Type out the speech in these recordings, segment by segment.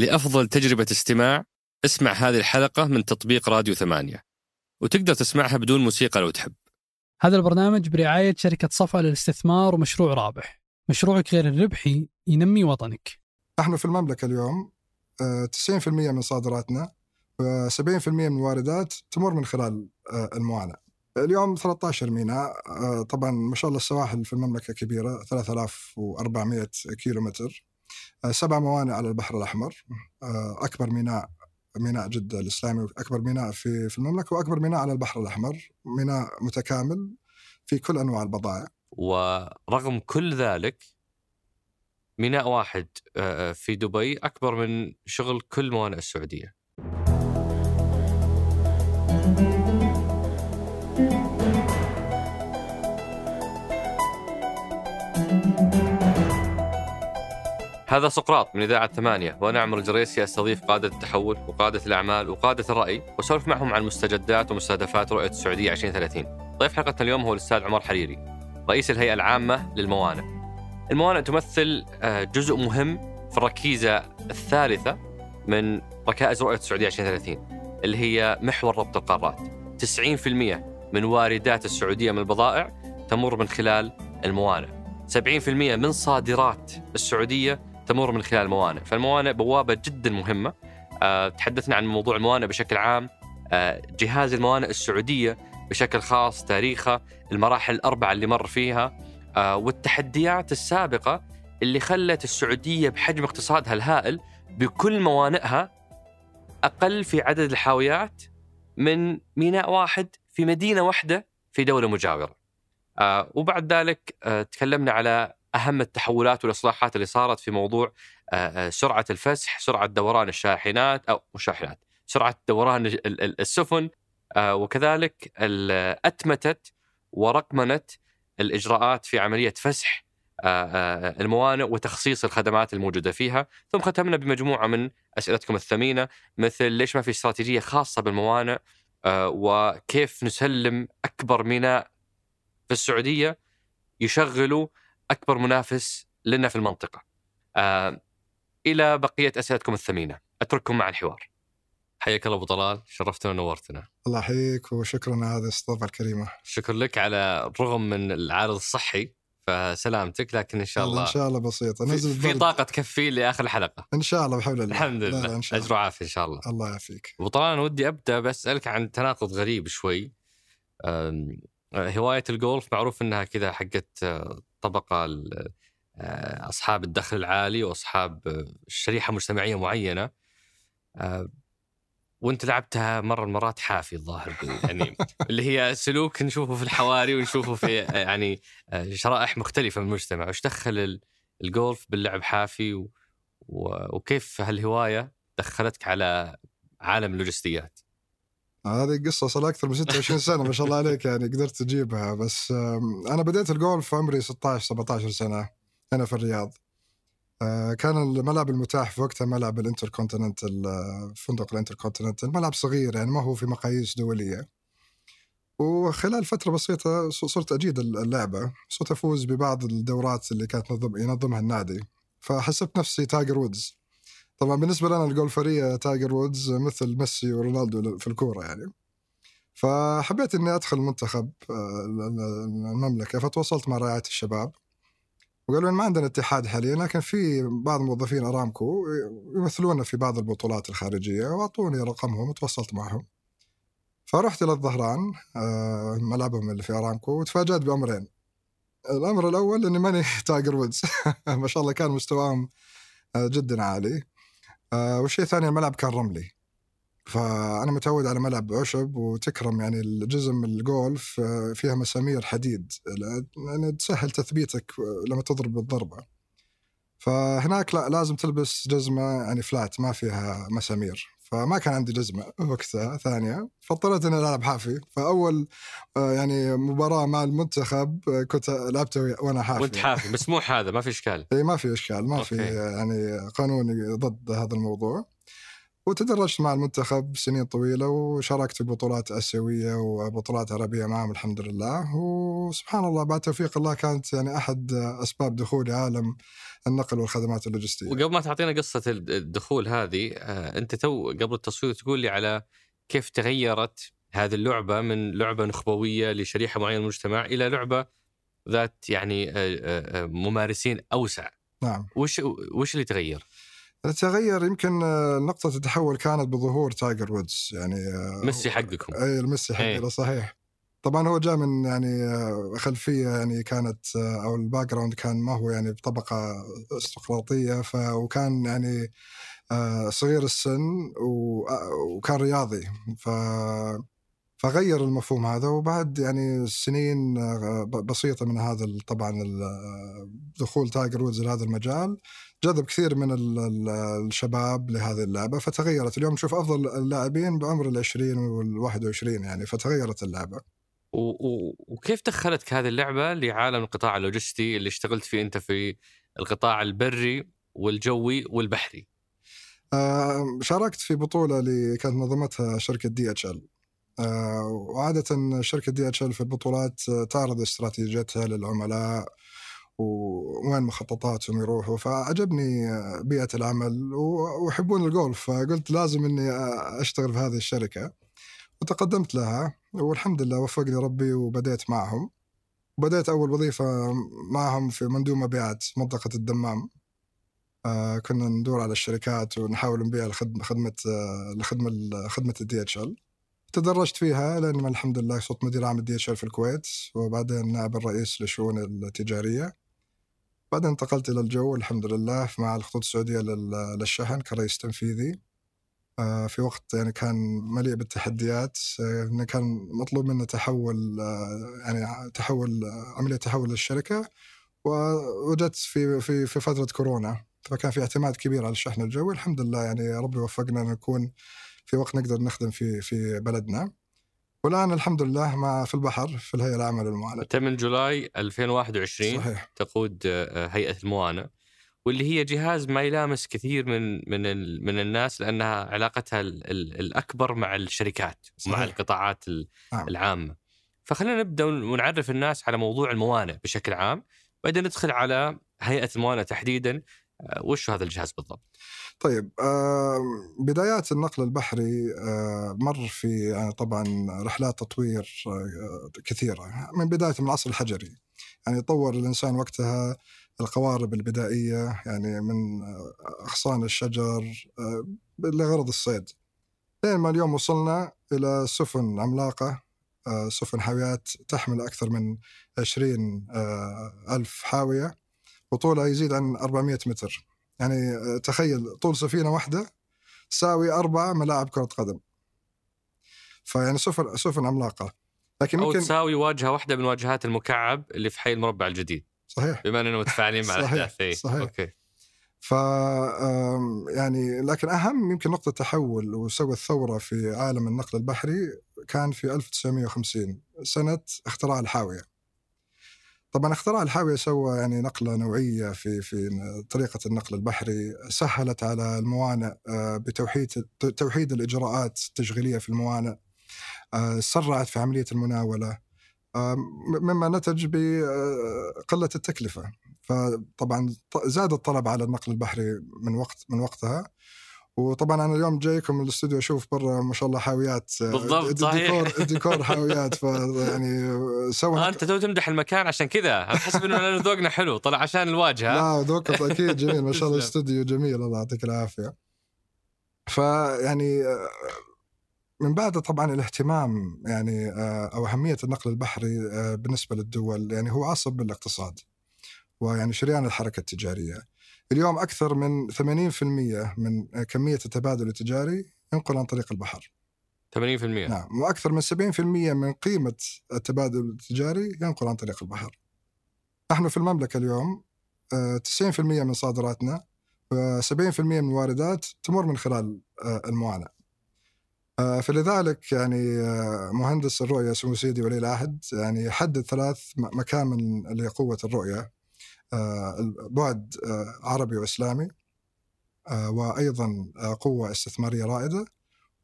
لأفضل تجربة استماع اسمع هذه الحلقة من تطبيق راديو ثمانية. وتقدر تسمعها بدون موسيقى لو تحب. هذا البرنامج برعاية شركة صفا للاستثمار ومشروع رابح. مشروعك غير الربحي ينمي وطنك. نحن في المملكة اليوم آه، 90% من صادراتنا و70% من الواردات تمر من خلال آه، الموانئ. اليوم 13 ميناء آه، طبعا ما شاء الله السواحل في المملكة كبيرة 3400 كيلو متر آه، سبع موانئ على البحر الأحمر آه، أكبر ميناء ميناء جدة الإسلامي أكبر ميناء في في المملكة وأكبر ميناء على البحر الأحمر ميناء متكامل في كل أنواع البضائع. ورغم كل ذلك ميناء واحد آه، في دبي أكبر من شغل كل موانئ السعودية. هذا سقراط من إذاعة ثمانية وأنا عمر الجريسي أستضيف قادة التحول وقادة الأعمال وقادة الرأي وأسولف معهم عن مستجدات ومستهدفات رؤية السعودية 2030 ضيف حلقتنا اليوم هو الأستاذ عمر حريري رئيس الهيئة العامة للموانئ. الموانئ تمثل آه، جزء مهم في الركيزة الثالثة من ركائز رؤية السعودية 2030 اللي هي محور ربط القارات. 90% من واردات السعودية من البضائع تمر من خلال الموانئ. 70% من صادرات السعودية تمر من خلال الموانئ. فالموانئ بوابة جدا مهمة. آه، تحدثنا عن موضوع الموانئ بشكل عام. آه، جهاز الموانئ السعودية بشكل خاص تاريخها المراحل الأربعة اللي مر فيها آه، والتحديات السابقة اللي خلت السعودية بحجم اقتصادها الهائل بكل موانئها أقل في عدد الحاويات من ميناء واحد في مدينة واحدة في دولة مجاورة. وبعد ذلك تكلمنا على أهم التحولات والإصلاحات اللي صارت في موضوع سرعة الفسح سرعة دوران الشاحنات أو مش شاحنات سرعة دوران ال- ال- السفن وكذلك أتمتت ورقمنت الإجراءات في عملية فسح الموانئ وتخصيص الخدمات الموجودة فيها. ثم ختمنا بمجموعة من أسئلتكم الثمينة مثل ليش ما في استراتيجية خاصة بالموانئ وكيف نسلم أكبر ميناء في السعودية يشغلوا أكبر منافس لنا في المنطقة. آه، إلى بقية أسئلتكم الثمينة. أترككم مع الحوار. حياك الله أبو طلال شرفتنا ونورتنا. الله يحييك وشكرا على هذه الاستضافة الكريمة. شكر لك على الرغم من العارض الصحي فسلامتك لكن إن شاء الله إن شاء الله بسيطة. في, نزل في برد. طاقة تكفي لآخر الحلقة. إن شاء الله بحول الله. الحمد لا لله. لا إن شاء أجر الله. وعافية إن شاء الله. الله يعافيك. أبو طلال أنا ودي أبدأ بسالك عن تناقض غريب شوي. هواية الجولف معروف إنها كذا حقت آه، طبقة ال- آه، أصحاب الدخل العالي وأصحاب آه، شريحة مجتمعية معينة آه، وأنت لعبتها مرة المرات حافي الظاهر يعني اللي هي سلوك نشوفه في الحواري ونشوفه في يعني شرائح مختلفة من المجتمع. وش دخل ال- الجولف باللعب حافي وكيف هالهواية دخلتك على عالم اللوجستيات؟ هذه قصة صار لها أكثر من 26 سنة ما شاء الله عليك يعني قدرت تجيبها. بس أنا بديت الجولف عمري 16 17 سنة هنا في الرياض. آه، كان الملعب المتاح في وقتها ملعب الإنتركونتيننتال آه، فندق الإنتركونتيننتال. ملعب صغير يعني ما هو في مقاييس دولية. وخلال فترة بسيطة صرت أجيد اللعبة. صرت أفوز ببعض الدورات اللي كانت نظم ينظمها النادي. فحسبت نفسي تايجر وودز طبعا بالنسبة لنا ال golferية تايجر وودز مثل ميسي ورونالدو في الكورة يعني. فحبيت إني أدخل منتخب آه، المملكة فتواصلت مع رعايه الشباب. وقالوا ما عندنا اتحاد حاليا لكن في بعض موظفين أرامكو يمثلونا في بعض البطولات الخارجية وأعطوني رقمهم وتواصلت معهم. فرحت إلى الظهران آه، ملعبهم اللي في أرامكو وتفاجأت بأمرين. الأمر الأول إني ماني تايجر وودز. ما شاء الله كان مستواهم آه، جدا عالي. آه، والشيء الثاني الملعب كان رملي. فأنا متعود على ملعب عشب وتكرم يعني الجزم الجولف آه، فيها مسامير حديد. يعني تسهل تثبيتك لما تضرب بالضربة. فهناك لا لازم تلبس جزمة يعني flat ما فيها مسامير. فما كان عندي جزمه وقتها ثانية فاضطريت إني ألعب حافي. فأول آه، يعني مباراة مع المنتخب آه، كنت لعبتها وأنا حافي. وأنت حافي مسموح هذا ما في إشكال. إي ما في إشكال ما في. يعني قانوني ضد هذا الموضوع. وتدرجت مع المنتخب سنين طويلة وشاركت ببطولات آسيوية وبطولات عربية معهم الحمد لله. وسبحان الله بعد توفيق الله كانت يعني أحد أسباب دخولي عالم النقل والخدمات اللوجستية. وقبل ما تعطينا قصة الدخول هذه آه، أنت تو قبل التصوير تقول لي على كيف تغيرت هذه اللعبة من لعبة نخبوية لشريحة معينة من المجتمع إلى لعبة ذات يعني آه، آه، ممارسين أوسع. نعم. وش وش اللي تغير؟ تغير يمكن نقطة التحول كانت بظهور تايجر وودز يعني ميسي حقكم اي الميسي حقنا صحيح طبعا هو جاء من يعني خلفية يعني كانت أو ال background كان ما هو يعني بطبقه ارستقراطية ف وكان يعني صغير السن وكان رياضي ف فغير المفهوم هذا وبعد يعني سنين بسيطة من هذا طبعا دخول تايجر وودز لهذا المجال جذب كثير من الشباب لهذه اللعبة فتغيرت اليوم نشوف أفضل اللاعبين بعمر ال 20 وال 21 يعني فتغيرت اللعبة. وكيف دخلتك هذه اللعبة لعالم القطاع اللوجستي اللي اشتغلت فيه أنت في القطاع البري والجوي والبحري؟ آه شاركت في بطولة اللي كانت نظمتها شركة DHL. وعادة شركة DHL في البطولات تعرض استراتيجيتها للعملاء ووين مخططاتهم يروحوا فعجبني بيئة العمل ويحبون الجولف فقلت لازم إني أشتغل في هذه الشركة وتقدمت لها والحمد لله وفقني ربي وبديت معهم. بديت أول وظيفة معهم في مندوب مبيعات منطقة الدمام. آه كنا ندور على الشركات ونحاول نبيع الخدمة خدمة آه الخدمة خدمة ال DHL تدرجت فيها لين الحمد لله صرت مدير عام ال DHL في الكويت وبعدين نائب الرئيس للشؤون التجارية. بعدين انتقلت إلى الجو الحمد لله مع الخطوط السعودية للشحن كرئيس تنفيذي. آه، في وقت يعني كان مليء بالتحديات آه، إنه كان مطلوب منا تحول آه، يعني تحول عملية تحول للشركة ووجدت في في في فترة كورونا فكان في اعتماد كبير على الشحن الجوي الحمد لله يعني ربي وفقنا نكون في وقت نقدر نخدم في في بلدنا والآن الحمد لله مع في البحر في الهيئة العامة للموانئ. انت من جولاي 2021 صحيح. تقود آه، هيئة الموانئ واللي هي جهاز ما يلامس كثير من من من الناس لأنها علاقتها الأكبر مع الشركات صحيح. ومع القطاعات نعم. العامة. فخلينا نبدأ ونعرف الناس على موضوع الموانئ بشكل عام بعدين ندخل على هيئة الموانئ تحديدا آه، وش هذا الجهاز بالضبط؟ طيب بدايات النقل البحري مر في يعني طبعا رحلات تطوير كثيرة من بداية من العصر الحجري يعني طور الإنسان وقتها القوارب البدائية يعني من أغصان الشجر لغرض الصيد. لين ما اليوم وصلنا إلى سفن عملاقة سفن حاويات تحمل أكثر من 20 ألف حاوية وطولها يزيد عن 400 متر. يعني آه، تخيل طول سفينة واحدة تساوي أربع ملاعب كرة قدم. فيعني سفن سفن عملاقة. لكن ممكن أو تساوي واجهة واحدة من واجهات المكعب اللي في حي المربع الجديد. صحيح. بما إننا متفاعلين مع الأحداث إيه. صحيح. أوكي. ف يعني لكن أهم يمكن نقطة تحول وسوى الثورة في عالم النقل البحري كان في 1950 سنة اختراع الحاوية. طبعا اختراع الحاوية سوى يعني نقلة نوعية في في طريقة النقل البحري سهلت على الموانئ آه، بتوحيد توحيد الإجراءات التشغيلية في الموانئ آه، سرعت في عملية المناولة. مما نتج بقله التكلفة. فطبعا زاد الطلب على النقل البحري من وقت من وقتها. وطبعا أنا اليوم جايكم الاستوديو أشوف برا ما شاء الله حاويات آه، بالضبط صحيح. الديكور الديكور حاويات. فيعني سوى آه أنت تو تمدح المكان عشان كذا. احسب إنه ذوقنا حلو طلع عشان الواجهة. لا ذوقك أكيد جميل ما شاء الله الاستوديو جميل الله يعطيك العافية. فيعني آه، من بعد طبعا الاهتمام يعني آه، أو أهمية النقل البحري بالنسبة للدول يعني هو عصب الاقتصاد ويعني شريان الحركة التجارية. اليوم أكثر من 80% من كمية التبادل التجاري ينقل عن طريق البحر. 80% نعم وأكثر من 70% من قيمة التبادل التجاري ينقل عن طريق البحر. نحن في المملكة اليوم 90% آه، من صادراتنا و70% من الواردات تمر من خلال آه، الموانئ. آه، فلذلك يعني مهندس الرؤية سمو سيدي ولي العهد يعني حدد ثلاث مكامن لقوة الرؤية آه، بعد آه، عربي وإسلامي آه، وأيضا آه، قوة استثمارية رائدة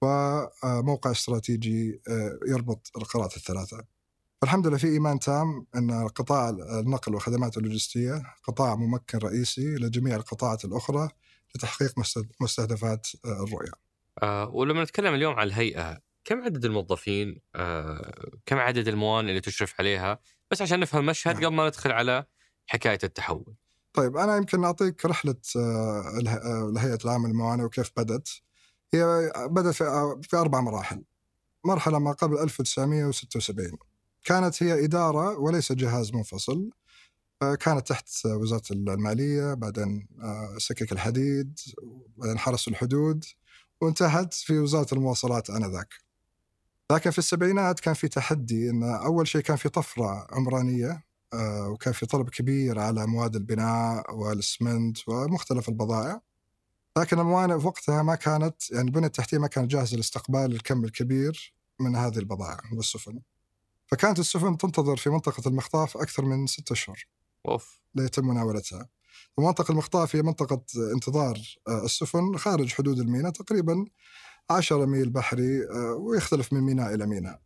وموقع استراتيجي آه، يربط القارات الثلاثة. الحمد لله في إيمان تام إن قطاع النقل والخدمات اللوجستية قطاع ممكن رئيسي لجميع القطاعات الأخرى لتحقيق مستهدفات الرؤية. آه ولما نتكلم اليوم عن الهيئة كم عدد الموظفين؟ آه كم عدد الموانئ اللي تشرف عليها؟ بس عشان نفهم المشهد نعم. قبل ما ندخل على حكاية التحول. طيب أنا يمكن أعطيك رحلة آه، اله- آه، الهيئه العامه للموانئ وكيف بدت. هي بدأت في, آه، في أربع مراحل. مرحلة ما قبل 1976 كانت هي إدارة وليس جهاز منفصل. آه، كانت تحت وزارة المالية، بعدين آه، سكك الحديد، بعدين حرس الحدود، وانتهت في وزارة المواصلات آنذاك. لكن في السبعينات كان في تحدي إن أول شيء كان في طفرة عمرانية آه، وكان في طلب كبير على مواد البناء والاسمنت ومختلف البضائع. لكن الموانئ في وقتها ما كانت يعني البنيه التحتية ما كانت جاهزة لاستقبال الكم الكبير من هذه البضائع والسفن. فكانت السفن تنتظر في منطقة المخطاف أكثر من ستة أشهر أوف. ليتم مناولتها. المخطاف هي منطقة انتظار آه، السفن خارج حدود الميناء تقريبا 10 ميل بحري آه، ويختلف من ميناء إلى ميناء.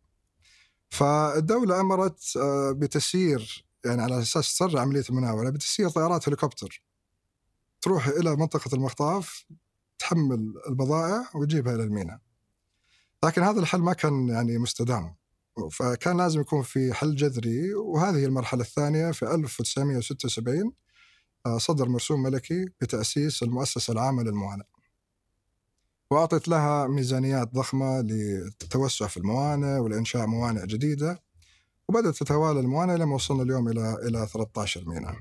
فالدولة أمرت آه، بتسيير يعني على أساس تسرع عملية المناولة بتسيير طائرات هليكوبتر. تروح إلى منطقة المخطاف تحمل البضائع وتجيبها إلى الميناء. لكن هذا الحل ما كان يعني مستدام. فكان لازم يكون في حل جذري وهذه المرحلة الثانية في 1976 آه، صدر مرسوم ملكي بتأسيس المؤسسة العامة للموانئ. وأعطت لها ميزانيات ضخمة للتوسع في الموانئ ولإنشاء موانئ جديدة وبدأت تتوالى الموانئ لما وصلنا اليوم إلى إلى 13 ميناء.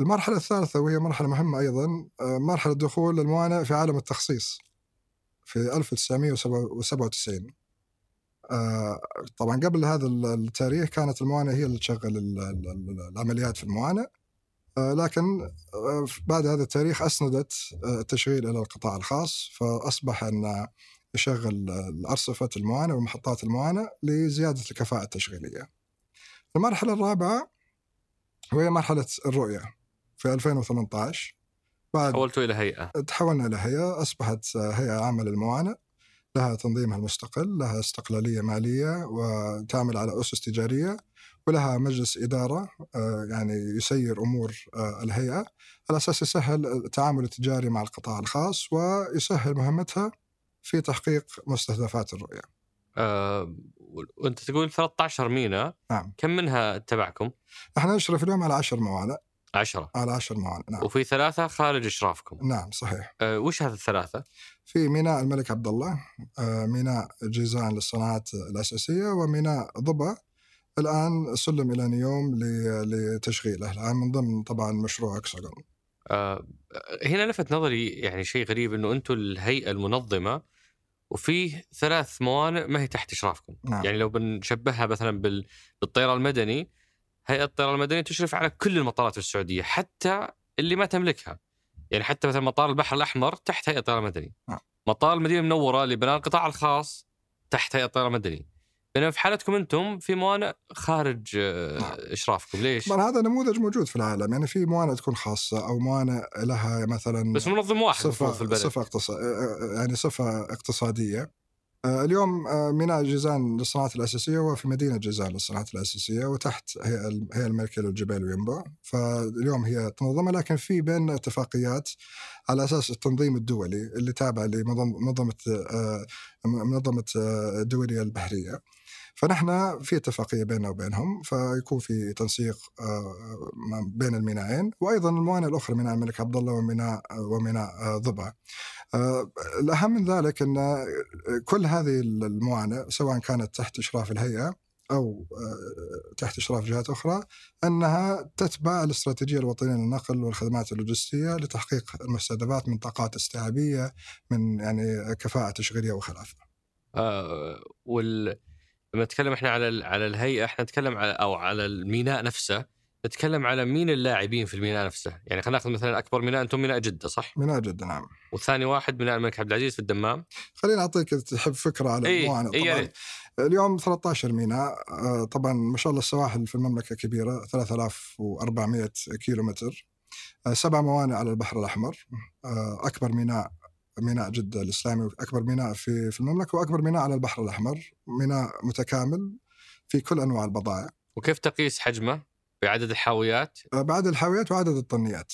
المرحلة الثالثة وهي مرحلة مهمة أيضا آه، مرحلة دخول الموانئ في عالم التخصيص في 1997 آه، طبعا قبل هذا التاريخ كانت الموانئ هي اللي تشغل ال- ال- ال- العمليات في الموانئ. آه، لكن آه، بعد هذا التاريخ أسندت آه، التشغيل إلى القطاع الخاص فأصبح أن يشغل الأرصفة الموانئ ومحطات الموانئ لزيادة الكفاءة التشغيلية. المرحلة الرابعة وهي مرحلة الرؤية في 2018 بعد حولتوا إلى هيئة تحولنا إلى هيئة أصبحت هيئة عامة للموانئ لها تنظيمها المستقل لها استقلالية مالية وتعمل على أسس تجارية ولها مجلس إدارة آه، يعني يسير أمور آه، الهيئة. على أساس يسهل التعامل التجاري مع القطاع الخاص ويسهل مهمتها في تحقيق مستهدفات الرؤية. آه وأنت تقول 13 ميناء. نعم. كم منها تبعكم؟ إحنا نشرف اليوم على عشر موانئ. 10 على عشر موانئ نعم. وفي ثلاثة خارج إشرافكم. نعم صحيح. آه وش هذه الثلاثة؟ في ميناء الملك عبد الله آه، ميناء جيزان للصناعات الأساسية وميناء ضبا الآن سلم إلى نيوم لتشغيله الآن من ضمن طبعا مشروع أكسجون آه هنا لفت نظري يعني شيء غريب إنه أنتم الهيئة المنظمة وفيه ثلاث موانئ ما هي تحت إشرافكم، نعم يعني لو بنشبهها مثلا بال- بالطيران المدني هيئة الطيران المدني تشرف على كل المطارات في السعودية حتى اللي ما تملكها. يعني حتى مثلا مطار البحر الأحمر تحت هيئة الطيران المدني. نعم. مطار المدينة المنورة لبناء القطاع الخاص تحت هيئة الطيران المدني. بينما في حالتكم أنتم في موانئ خارج آه، نعم. إشرافكم، ليش؟ طبعا هذا نموذج موجود في العالم يعني في موانئ تكون خاصة أو موانئ لها مثلا بس منظم واحد المفروض في البلد. صفة اقتصاد يعني صفة اقتصادية آه، اليوم آه، ميناء جيزان للصناعات الأساسية هو في مدينة جيزان للصناعات الأساسية وتحت هي الملكية للجبال وينبع فاليوم هي تنظمة لكن في بيننا اتفاقيات على أساس التنظيم الدولي اللي تابع لمنظمة آه، منظمة آه، الدولية البحرية. فنحن في اتفاقية بيننا وبينهم فيكون في تنسيق آه، بين الميناءين وأيضا الموانئ الأخرى ميناء الملك عبد الله وميناء وميناء آه، ضبع آه، الأهم من ذلك أن كل هذه الموانئ سواء كانت تحت إشراف الهيئة أو آه، تحت إشراف جهات أخرى أنها تتبع الاستراتيجية الوطنية للنقل والخدمات اللوجستية لتحقيق المستهدفات من طاقات استيعابية من يعني كفاءة تشغيلية وخلافة. آه وال لما نتكلم إحنا على على الهيئة إحنا نتكلم على أو على الميناء نفسه نتكلم على مين اللاعبين في الميناء نفسه؟ يعني خلينا ناخذ مثلا أكبر ميناء أنتم ميناء جدة صح؟ ميناء جدة نعم. والثاني واحد ميناء الملك عبد العزيز في الدمام. خليني أعطيك تحب فكرة على اي الموانئ. يا طبعاً. ريت. اليوم 13 ميناء آه، طبعا ما شاء الله السواحل في المملكة كبيرة 3400 كيلو متر آه، سبع موانئ على البحر الأحمر. آه، أكبر ميناء ميناء جدة الإسلامي أكبر ميناء في في المملكة وأكبر ميناء على البحر الأحمر. ميناء متكامل في كل أنواع البضائع. وكيف تقيس حجمه؟ بعدد الحاويات؟ آه، بعدد الحاويات وعدد الطنيات.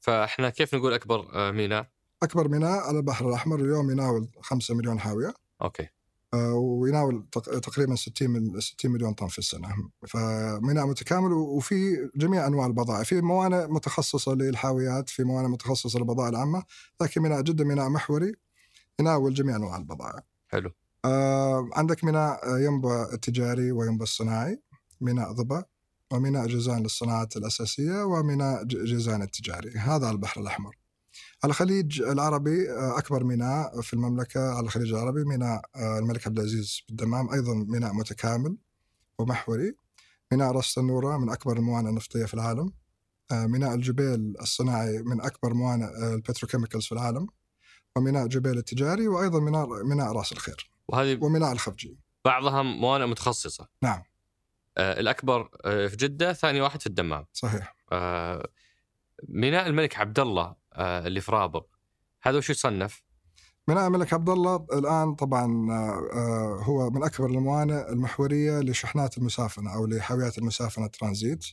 فاحنا كيف نقول أكبر آه، ميناء؟ أكبر ميناء على البحر الأحمر اليوم يناول 5 مليون حاوية. okay. آه، ويناول تق- تقريبا 60 من 60 مليون طن في السنة. فميناء متكامل وفي جميع أنواع البضائع. في موانئ متخصصة للحاويات في موانئ متخصصة للبضائع العامة لكن ميناء جده ميناء محوري يناول جميع أنواع البضائع. حلو. آه، عندك ميناء ينبع التجاري وينبع الصناعي ميناء ضبا. وميناء جيزان للصناعات الأساسية وميناء ج- جيزان التجاري. هذا على البحر الأحمر. على الخليج العربي آه، أكبر ميناء في المملكة على الخليج العربي ميناء آه، الملك عبد العزيز بالدمام أيضا ميناء متكامل ومحوري. ميناء راس تنورة من أكبر الموانئ النفطية في العالم. آه، ميناء الجبيل الصناعي من أكبر موانئ ال petrochemicals في العالم. وميناء جبيل التجاري وأيضا ميناء ميناء رأس الخير. وهذه وميناء الخفجي. بعضها موانئ متخصصة. نعم. آه الأكبر آه في جدة ثاني واحد في الدمام صحيح آه ميناء الملك عبد الله اللي في رابغ هذا وش يصنف؟ ميناء الملك عبد الله الآن طبعا هو من أكبر الموانئ المحورية لشحنات المسافنة أو لحاويات المسافنة ترانزيت.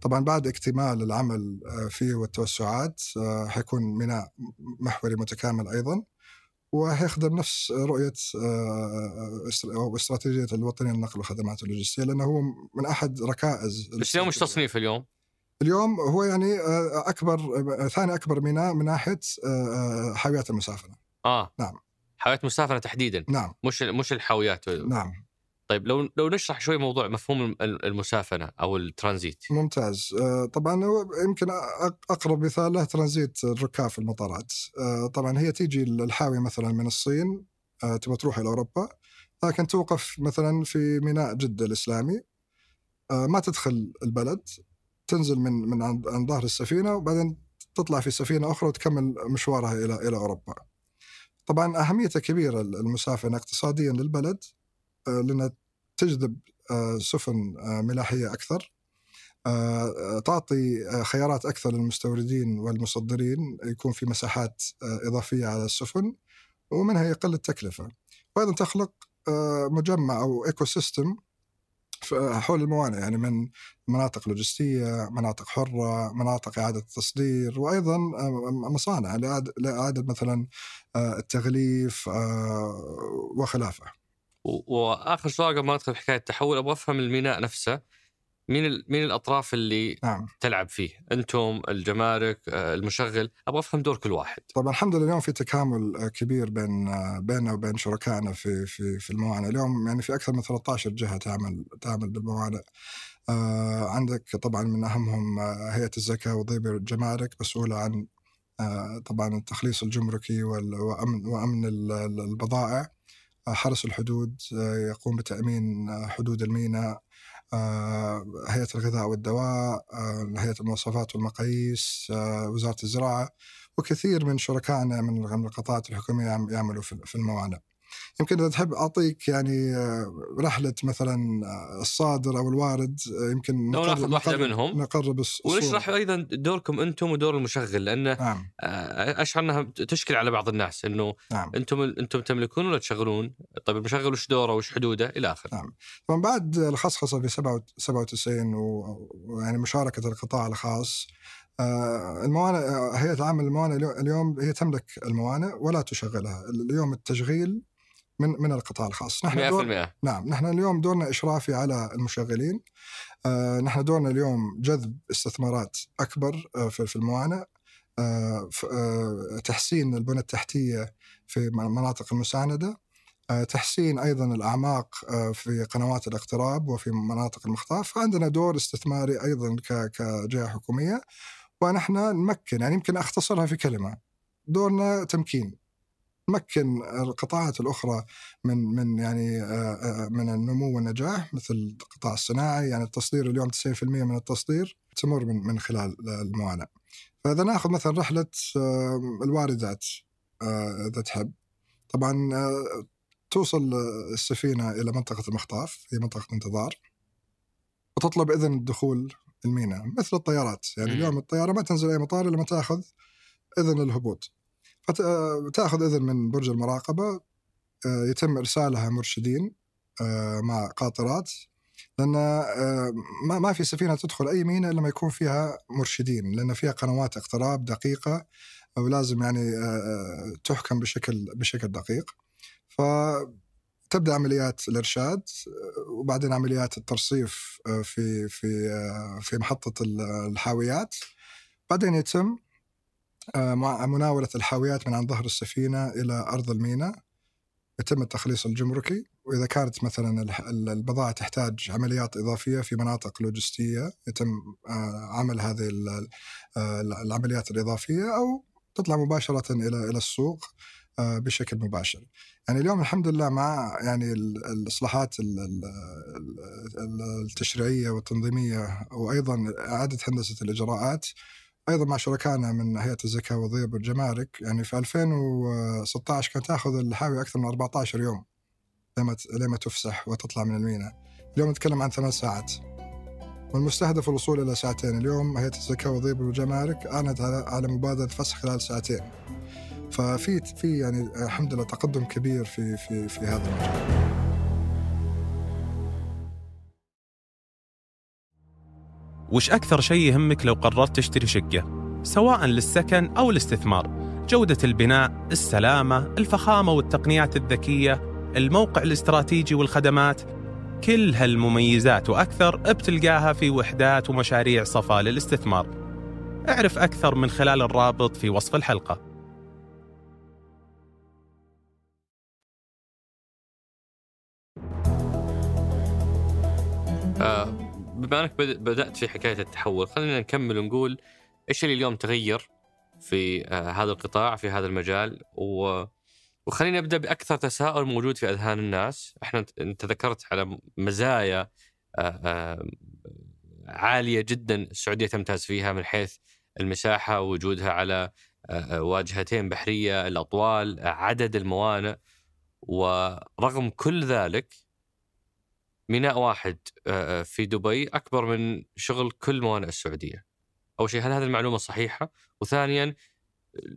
طبعا بعد اكتمال العمل فيه والتوسعات حيكون ميناء محوري متكامل أيضا وحيخدم نفس رؤية آه، أو استراتيجية الوطنية للنقل والخدمات اللوجستية لأنه هو من أحد ركائز بس اليوم وش تصنيف اليوم؟ اليوم هو يعني آه، أكبر آه، ثاني أكبر ميناء من ناحية حاويات المسافنه. آه نعم. حاويات مسافنه تحديدا نعم مش مش الحاويات نعم طيب لو لو نشرح شوي موضوع مفهوم الم- المسافنه أو الترانزيت. ممتاز. آه، طبعا يمكن أقرب مثال له ترانزيت الركاب في المطارات. آه، طبعا هي تيجي الحاويه مثلا من الصين آه، تبغى تروح إلى أوروبا لكن توقف مثلا في ميناء جدة الإسلامي. ما تدخل البلد تنزل من من عند ظهر السفينة وبعدين تطلع في سفينة أخرى وتكمل مشوارها إلى إلى أوروبا. طبعا اهميتها كبيرة المسافنه اقتصاديا للبلد. آه، لأنها تجذب آه، سفن آه، ملاحية أكثر آه، تعطي خيارات أكثر للمستوردين والمصدرين يكون في مساحات إضافية على السفن ومنها يقل التكلفة وأيضا تخلق مجمع أو ecosystem حول الموانئ يعني من مناطق لوجستية، مناطق حرة، مناطق إعادة تصدير وأيضا آه، مصانع لإعادة- مثلا التغليف وخلافه. واخر سؤال قبل ما ندخل في حكايه التحول أبغى أفهم الميناء نفسه مين ال- مين الأطراف اللي نعم تلعب فيه؟ أنتم الجمارك آه، المشغل أبغى أفهم دور كل واحد. طبعا الحمد لله اليوم في تكامل آه، كبير بين آه، بيننا وبين شركائنا في في في الموانئ، اليوم يعني في أكثر من 13 جهة تعمل تعمل بالموانئ. آه، عندك طبعا من أهمهم هيئة الزكاة وضيب الجمارك مسؤولة عن آه، طبعا التخليص الجمركي وال- وأمن وأمن ال- ال- البضائع. حرس الحدود آه، يقوم بتأمين آه، حدود الميناء. آه، هيئة الغذاء والدواء، آه، هيئة المواصفات والمقاييس، وزارة الزراعة. وكثير من شركائنا من القطاعات الحكومية يعم- يعملوا في الموانئ. يمكن إذا تحب أعطيك يعني آه، رحلة مثلا آه، الصادر أو الوارد آه، يمكن لو نقرب- ناخذ نقرب- منهم نقرب الص- الصورة. ونشرح أيضا دوركم أنتم ودور المشغل لأنه نعم أشعر أنها تشكل على بعض الناس إنه نعم أنتم أنتم تملكون ولا تشغلون؟ طيب المشغل وش دوره وش حدوده إلى آخره. نعم. طبعا بعد الخصخصة في 97 و- ويعني مشاركة القطاع الخاص الموانئ هيئة العامه للموانئ اليو- اليوم هي تملك الموانئ ولا تشغلها، اليوم التشغيل من من القطاع الخاص، نحن 100% دور نعم نحن اليوم دورنا إشرافي على المشغلين. آه، نحن دورنا اليوم جذب استثمارات أكبر آه، في في الموانئ. آه، آه، تحسين البنى التحتية في مناطق المساندة. آه، تحسين أيضا الأعماق آه، في قنوات الاقتراب وفي مناطق المخطاف فعندنا دور استثماري أيضا ك- كجهة حكومية. ونحن نمكن يعني يمكن أختصرها في كلمة. دورنا تمكين. نمكن القطاعات الأخرى من من يعني آه، آه، من النمو والنجاح مثل القطاع الصناعي يعني التصدير اليوم 90% من التصدير تمر من من خلال الموانئ. فإذا ناخذ مثلا رحلة آه، الواردات إذا تحب طبعا توصل السفينة إلى منطقة المخطاف هي منطقة انتظار وتطلب إذن الدخول الميناء مثل الطيارات يعني. اليوم الطيارة ما تنزل أي مطار إلا ما تأخذ إذن الهبوط فتاخذ إذن من برج المراقبة آه، يتم إرسالها مرشدين آه، مع قاطرات لأن آه، ما ما في سفينة تدخل أي ميناء إلا لما يكون فيها مرشدين لأن فيها قنوات اقتراب دقيقة ولازم يعني آه، آه، تحكم بشكل بشكل دقيق. فتبدأ عمليات الإرشاد آه، وبعدين عمليات الترصيف آه، في في آه، في محطة ال- الحاويات. بعدين يتم آه، مع مناولة الحاويات من عن ظهر السفينة إلى أرض الميناء يتم التخليص الجمركي وإذا كانت مثلا الح- ال- البضائع تحتاج عمليات إضافية في مناطق لوجستية يتم آه، عمل هذه آه، العمليات الإضافية أو تطلع مباشرة إلى إلى السوق آه، بشكل مباشر. يعني اليوم الحمد لله مع يعني ال- الإصلاحات ال- ال- ال- التشريعية والتنظيمية وأيضا إعادة هندسة الإجراءات أيضا مع شركائنا من هيئه الزكاة والضريبه والجمارك يعني في 2016 كانت تأخذ الحاوي أكثر من 14 يوم لما لما تفسح وتطلع من الميناء. اليوم نتكلم عن ثمان ساعات. والمستهدف الوصول إلى ساعتين، اليوم هيئه الزكاة والضريبه والجمارك أعلنت على مبادرة فسخ خلال ساعتين. ففي في يعني الحمد لله تقدم كبير في في في هذا المجال. وش أكثر شيء يهمك لو قررت تشتري شقة؟ سواء للسكن أو الاستثمار. جودة البناء، السلامة، الفخامة والتقنيات الذكية الموقع الاستراتيجي والخدمات. كل هالمميزات وأكثر بتلقاها في وحدات ومشاريع صفا للاستثمار. اعرف أكثر من خلال الرابط في وصف الحلقة. آه، بما انك بد- بدأت في حكاية التحول. خلينا نكمل ونقول إيش اللي اليوم تغير في آه، هذا القطاع في هذا المجال؟ و وخلينا نبدأ بأكثر تساؤل موجود في أذهان الناس، إحنا أنت ذكرت على مزايا آه، آه، عالية جدا السعودية تمتاز فيها من حيث المساحة ووجودها على واجهتين بحرية، الأطوال، عدد الموانئ. ورغم كل ذلك ميناء واحد آه، في دبي أكبر من شغل كل موانئ السعودية. أول شيء هل هذه المعلومة صحيحة؟ وثانيا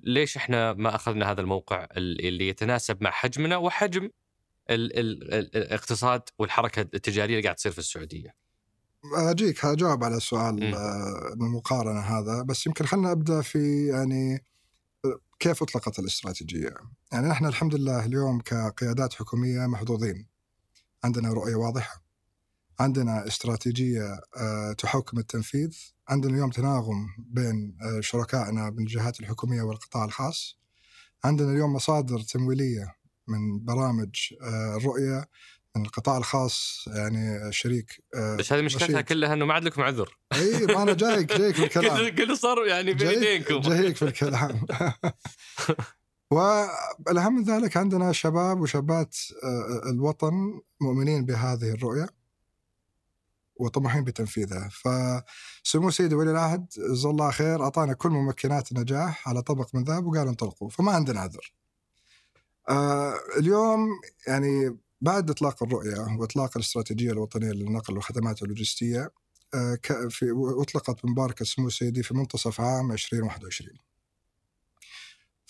ليش إحنا ما أخذنا هذا الموقع ال- اللي يتناسب مع حجمنا وحجم ال ال ال الاقتصاد والحركة التجارية اللي قاعد تصير في السعودية. أجيك هجاوب على السؤال مم. آه، المقارنه هذا بس يمكن خلينا أبدأ في يعني آه، كيف أطلقت الاستراتيجية؟ يعني نحن الحمد لله اليوم كقيادات حكومية محظوظين. عندنا رؤية واضحة. عندنا استراتيجية آه، تحكم التنفيذ، عندنا اليوم تناغم بين آه، شركائنا من الجهات الحكومية والقطاع الخاص. عندنا اليوم مصادر تمويلية من برامج آه، الرؤيه من القطاع الخاص يعني شريك آه، بس هذه مشكلتها. كلها إنه ما عاد لكم عذر. إي ما أنا جايك جايك في الكلام كله كله صار يعني بين جايك, ايدينكم. جايك في الكلام والأهم من ذلك عندنا شباب وشابات آه، الوطن مؤمنين بهذه الرؤية وطموحين بتنفيذها. فسمو سيدي ولي العهد جزاه الله خير أعطانا كل ممكنات النجاح على طبق من ذهب وقال انطلقوا فما عندنا عذر. آه اليوم يعني بعد إطلاق الرؤية وإطلاق الاستراتيجية الوطنية للنقل والخدمات آه، في أطلقت بمباركه سمو سيدي في منتصف عام 2021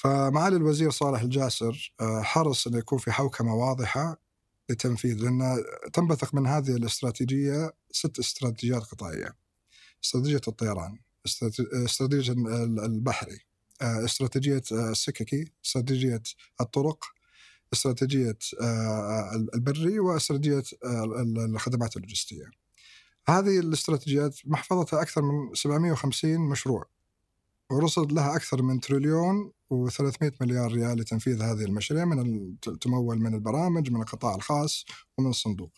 فمعالي الوزير صالح الجاسر آه، حرص إنه يكون في حوكمة واضحة لتنفيذ لأن تنبثق من هذه الاستراتيجية ست استراتيجيات قطاعيه. استراتيجية الطيران، استراتي- استراتيجية ال- البحري، آه، استراتيجية آه، السككي، استراتيجية الطرق، استراتيجية آه، البري واستراتيجية آه، ال- الخدمات اللوجستية. هذه الاستراتيجيات محفظتها أكثر من 750 مشروع ورصد لها أكثر من تريليون و300 مليار ريال لتنفيذ هذه المشاريع من تمول من البرامج من القطاع الخاص ومن الصندوق.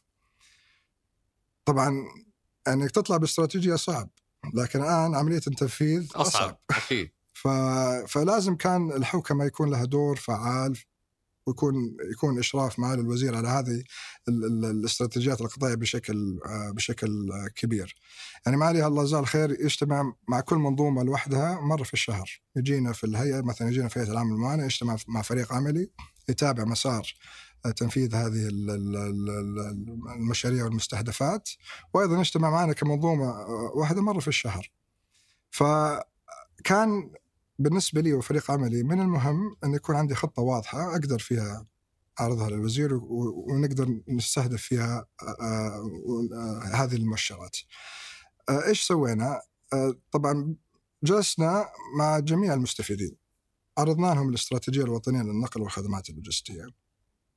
طبعا انك تطلع باستراتيجية صعب لكن الآن عملية التنفيذ أصعب, أصعب أكيد. ف... فلازم كان الحوكمه يكون لها دور فعال ويكون يكون إشراف معالي الوزير على هذه ال- ال- الاستراتيجيات القطاعية بشكل آه، بشكل آه، كبير. يعني معالي الله جزاه الخير يجتمع مع كل منظومة لوحدها مرة في الشهر، يجينا في الهيئة مثلا يجينا في هيئة العمل المعاناه يجتمع مع فريق عملي يتابع مسار تنفيذ هذه ال- ال- ال- ال- المشاريع والمستهدفات وأيضا نجتمع معنا كمنظومة واحدة مرة في الشهر. فكان بالنسبة لي وفريق عملي من المهم إن يكون عندي خطة واضحة أقدر فيها أعرضها للوزير ونقدر نستهدف فيها هذه المؤشرات. إيش سوينا؟ طبعا جلسنا مع جميع المستفيدين عرضنا لهم الاستراتيجيه الوطنية للنقل والخدمات اللوجستية.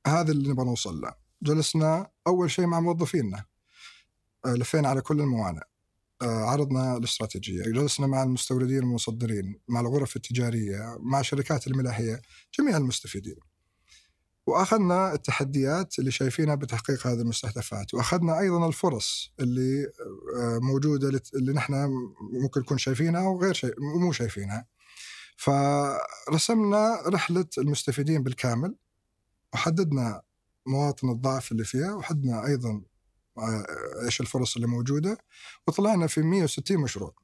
هذا اللي نبغى نوصل له. جلسنا أول شيء مع موظفينا. لفينا على كل الموانئ. آه، عرضنا الاستراتيجية، جلسنا مع المستوردين والمصدرين، مع الغرف التجارية، مع شركات الملاحية، جميع المستفيدين. وأخذنا التحديات اللي شايفينها بتحقيق هذه المستهدفات، وأخذنا أيضا الفرص اللي آه، موجودة اللي نحن ممكن نكون شايفينها وغير شيء مو شايفينها. فرسمنا رحلة المستفيدين بالكامل وحددنا مواطن الضعف اللي فيها وحددنا أيضا إيش الفرص اللي موجودة وطلعنا في 160 مشروع.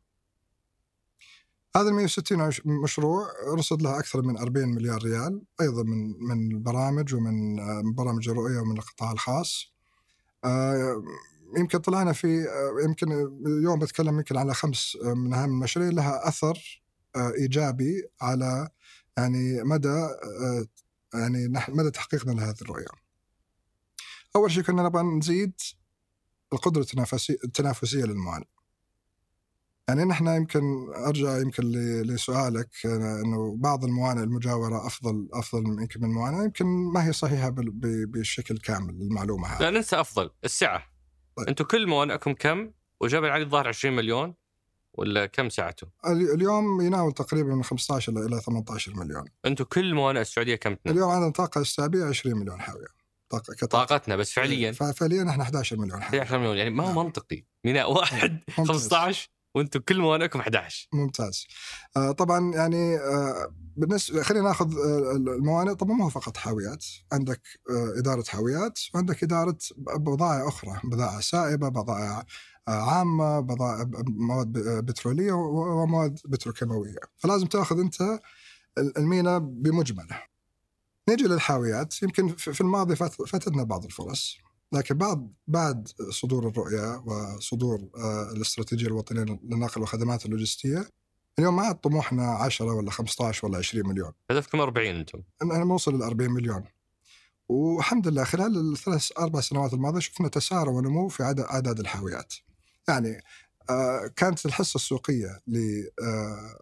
هذا ال 160 عش- مشروع رصد لها أكثر من 40 مليار ريال أيضا من من البرامج ومن آه، برامج الرؤية ومن القطاع الخاص. آه، يمكن طلعنا في آه، يمكن اليوم بتكلم يمكن على خمس آه، من أهم المشاريع لها أثر آه، إيجابي على يعني مدى آه، يعني مدى تحقيقنا لهذه الرؤية. أول شيء كنا نبغى نزيد القدرة التنافسيه التنافسية للمعالج. يعني نحن يمكن أرجع يمكن لسؤالك إنه بعض الموانئ المجاورة أفضل أفضل يمكن من الموانئ يمكن ما هي صحيحة بالشكل كامل المعلومة هذه. لا ننسى أفضل السعة طيب. أنتم كل موانئكم كم وجبل علي الظاهر 20 مليون ولا كم سعته؟ ال- اليوم يناول تقريبا من 15 إلى إلى 18 مليون. أنتم كل موانئ السعودية كم تنام؟ اليوم عندنا طاقه استيعابيه 20 مليون حاوية. كطاقة. طاقتنا بس فعليا. فعليا إحنا 11 مليون. حاويه. 11 مليون يعني ما هو نعم. منطقي. ميناء واحد ممتاز. 15 وأنتم كل موانئكم 11 ممتاز. آه طبعا يعني آه بالنسبة خلينا ناخذ آه الموانئ. طبعا ما هو فقط حاويات. عندك آه إدارة حاويات وعندك إدارة بضائع أخرى. بضائع سائبة بضائع آه عامة بضائع مواد بترولية ومواد بتروكيماوية. فلازم تأخذ أنت المينا بمجمله نيجي للحاويات. يمكن في الماضي فات- فاتتنا بعض الفرص لكن بعد بعد صدور الرؤية وصدور آه، الاستراتيجية الوطنية للنقل والخدمات اللوجستية اليوم ما عاد طموحنا 10 ولا 15 ولا 20 مليون. هدفكم 40 أنتم. أنا نوصل لل 40 مليون. والحمد لله خلال الثلاث أربع سنوات الماضية شفنا تسارع ونمو في عدد أعداد الحاويات. يعني آه، كانت الحصة السوقية ل آه،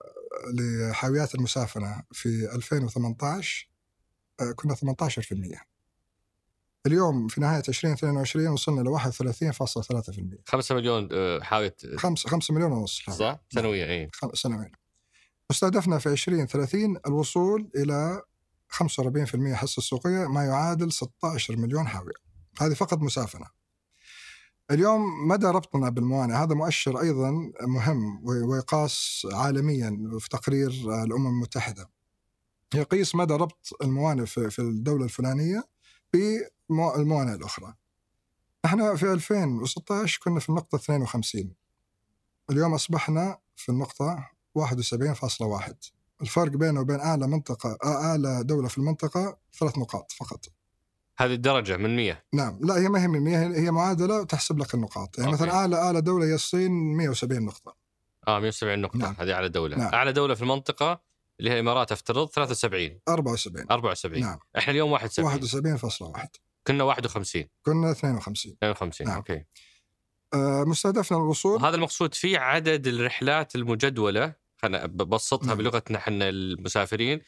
لحاويات المسافنة في 2018 آه، كنا 18% اليوم في نهاية 2022 وصلنا ل 31.3% 5 مليون حاويه 5 5 مليون ونص صح؟ سنويا اي خم- سنويا مستهدفنا في 2030 الوصول إلى 45% حصة سوقيه ما يعادل 16 مليون حاوية. هذه فقط مسافنه اليوم مدى ربطنا بالموانئ؟ هذا مؤشر أيضا مهم ويقاس عالميا في تقرير الأمم المتحدة. يقيس مدى ربط الموانئ في في الدولة الفلانية بالموانئ الأخرى. إحنا في 2016 كنا في النقطة 52 اليوم أصبحنا في النقطة 71.1 الفرق بينه وبين أعلى منطقه أعلى دولة في المنطقة ثلاث نقاط فقط. هذه الدرجة من 100 نعم. لا هي ما هي من 100 هي معادلة وتحسب لك النقاط. يعني أوكي. مثلا اعلى أعلى دولة هي الصين 170 نقطة. آه 170 نقطة. نعم. هذه أعلى دولة. نعم. أعلى دولة في المنطقة اللي هي الإمارات أفترض 73 74 74 نعم. إحنا اليوم 71 71.1 كنا 51 كنا 52 52 نعم. أوكي. آه مستهدفنا الوصول. وهذا المقصود فيه عدد الرحلات المجدولة. خلينا ببسطها نعم. بلغتنا إحنا المسافرين.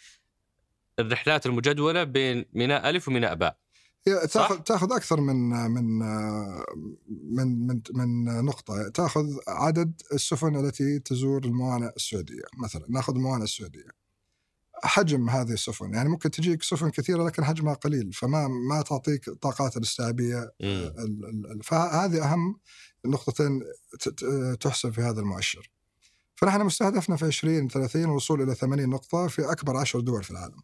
الرحلات المجدولة بين ميناء ألف وميناء باء؟ تاخذ تاخذ أكثر من من آه، من من من نقطة. تاخذ عدد السفن التي تزور الموانئ السعودية. مثلا ناخذ الموانئ السعودية. حجم هذه السفن. يعني ممكن تجيك سفن كثيرة لكن حجمها قليل فما ما تعطيك الطاقات الاستيعابية ال- فهذه أهم نقطتين تحسب في هذا المؤشر. فنحن مستهدفنا في 2030 الوصول إلى 80 نقطة في أكبر عشر دول في العالم.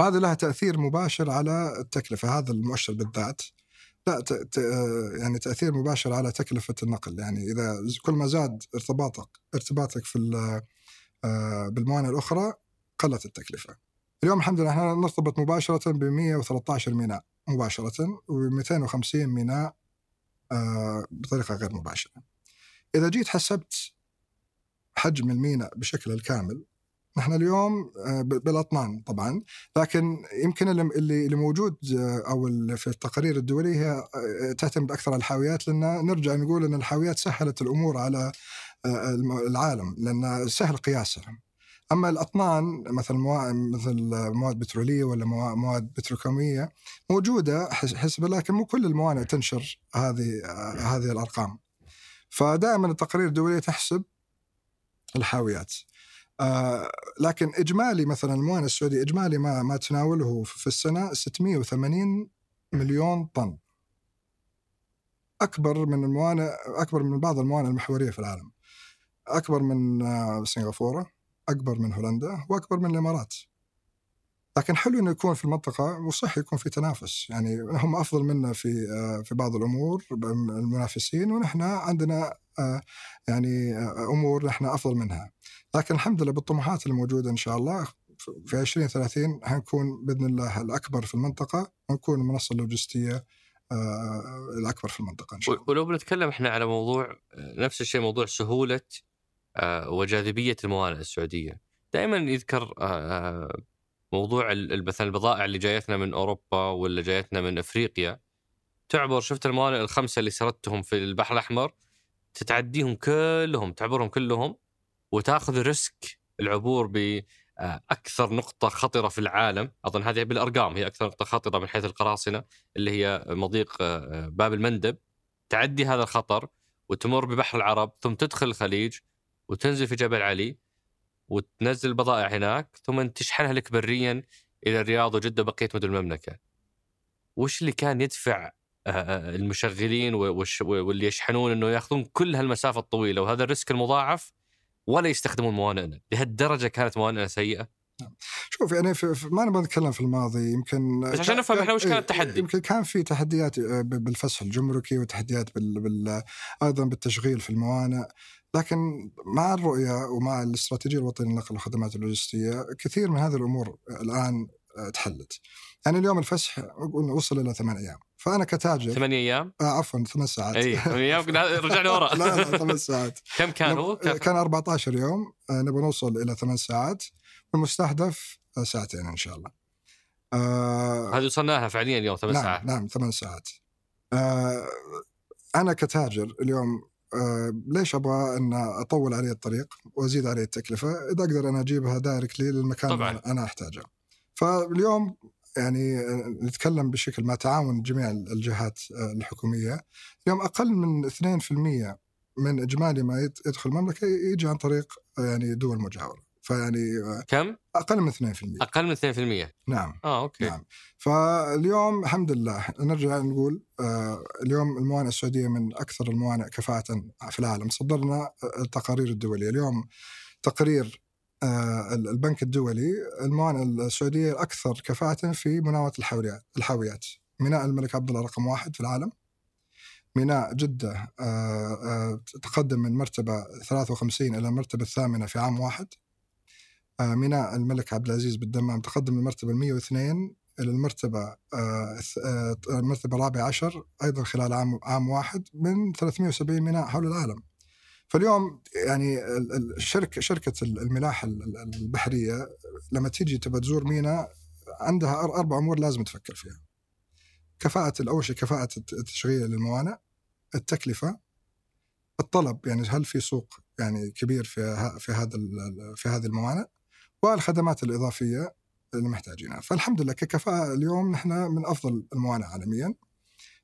وهذا لها تأثير مباشر على التكلفة هذا المؤشر بالذات لا. يعني تأثير مباشر على تكلفة النقل يعني إذا كل ما زاد ارتباطك ارتباطك في آه، بالموانئ الأخرى قلت التكلفة. اليوم الحمد لله إحنا نرتبط مباشرة ب 113 ميناء مباشرة و 250 ميناء آه، بطريقة غير مباشرة. إذا جيت حسبت حجم الميناء بشكل الكامل نحن اليوم آه، بالاطنان طبعا لكن يمكن اللي اللي موجود آه، أو في التقارير الدولية هي آه، تعتمد أكثر على الحاويات لأن نرجع نقول إن الحاويات سهلت الأمور على الم- العالم لأن سهل قياسها. أما الاطنان مثل. مثل مواد بترولية ولا موا- مواد بتروكيمية موجودة حس- حسب لكن مو كل الموانئ تنشر هذه هذه الأرقام. فدائما التقارير الدولية تحسب الحاويات. آه لكن إجمالي مثلا الموانئ السعودية إجمالي ما ما تناوله في السنة 680 مليون طن. أكبر من الموانئ أكبر من بعض الموانئ المحورية في العالم. أكبر من آه، سنغافورة، أكبر من هولندا، وأكبر من الإمارات. لكن حلو إنه يكون في المنطقة وصح يكون في تنافس، يعني هم أفضل منا في آه، في بعض الأمور المنافسين ونحن عندنا آه، يعني آه، أمور نحن أفضل منها. لكن الحمد لله بالطموحات الموجودة إن شاء الله في 2030 حنكون بإذن الله الأكبر في المنطقة ونكون المنصة اللوجستية الأكبر في المنطقة إن شاء الله. ولو بنتكلم إحنا على موضوع نفس الشيء موضوع سهولة وجاذبية الموانئ السعودية دائما يذكر موضوع مثلا البضائع اللي جايتنا من أوروبا ولا جايتنا من أفريقيا تعبر شفت الموانئ الخمسة اللي سردتهم في البحر الأحمر؟ تتعديهم كلهم تعبرهم كلهم وتأخذ ريسك العبور ب آه، نقطة خطرة في العالم. أظن هذه بالأرقام هي أكثر نقطة خطرة من حيث القراصنة اللي هي مضيق آه، باب المندب. تعدي هذا الخطر وتمر ببحر العرب ثم تدخل الخليج وتنزل في جبل علي. وتنزل البضائع هناك ثم تشحنها لك بريا إلى الرياض وجدة وبقية مدن المملكة. وش اللي كان يدفع آه، آه، المشغلين و- والش- واللي يشحنون إنه يأخذون كل هالمسافة الطويلة وهذا الريسك المضاعف ولا يستخدمون موانئنا، لهالدرجة كانت موانئنا سيئة؟ شوف يعني في ما نبغى نتكلم في الماضي يمكن بس عشان نفهم إحنا وش كان إيه، التحدي. يمكن كان في تحديات آه، ب- بالفسح الجمركي وتحديات بال, بال أيضا بالتشغيل في الموانئ. لكن مع الرؤية ومع الاستراتيجية الوطنية للنقل والخدمات اللوجستية كثير من هذه الأمور الآن آه، تحلت. يعني اليوم الفسح وصل إلى ثمان أيام. فأنا كتاجر ثمانية أيام؟ آه عفوا ثمان ساعات. اي ثمانية أيام؟ رجعنا ورا. لا لا ثمان ساعات. كم كانوا؟ نب- كان 14 يوم. آه، نبغى نوصل إلى ثمان ساعات. والمستهدف آه، ساعتين إن شاء الله. آه هذه وصلنا لها فعليا اليوم ثمان نعم ساعات نعم ثمان ساعات. آه أنا كتاجر اليوم آه ليش أبغى أن أطول عليه الطريق وأزيد عليه التكلفة إذا أقدر أنا أجيبها directly للمكان طبعاً. اللي أنا أحتاجه. فاليوم يعني آه، نتكلم بشكل مع تعاون جميع الجهات آه، الحكومية اليوم أقل من 2% من إجمالي ما يد- يدخل المملكة يجي عن طريق يعني دول مجاورة فيعني آه، كم؟ أقل من 2% أقل من 2% نعم. آه okay. نعم. فاليوم الحمد لله نرجع نقول آه، اليوم الموانئ السعودية من أكثر الموانئ كفاءة في العالم. صدرنا التقارير الدولية. اليوم تقرير آه، البنك الدولي الموانئ السعودية الاكثر كفاءة في مناوله الحاويات الحاويات. ميناء الملك عبد الله رقم واحد في العالم. ميناء جدة آه، آه، تقدم من مرتبة 53 إلى المرتبة الثامنة في عام واحد. آه، ميناء الملك عبد العزيز بالدمام تقدم من المرتبة 102 إلى المرتبة آه، آه، المرتبة الرابعة عشر أيضا خلال عام عام واحد من 370 ميناء حول العالم. فاليوم يعني ال- ال- الشركة شركة الملاحة ال- ال- البحرية لما تيجي تبى تزور ميناء عندها أر- أربع أمور لازم تفكر فيها. كفاءة أول شيء كفاءة الت- التشغيل للموانئ، التكلفة، الطلب يعني هل في سوق يعني كبير في في هذا في هذه الموانئ والخدمات الإضافية اللي محتاجينها. فالحمد لله ككفاءة اليوم نحن من أفضل الموانئ عالميا.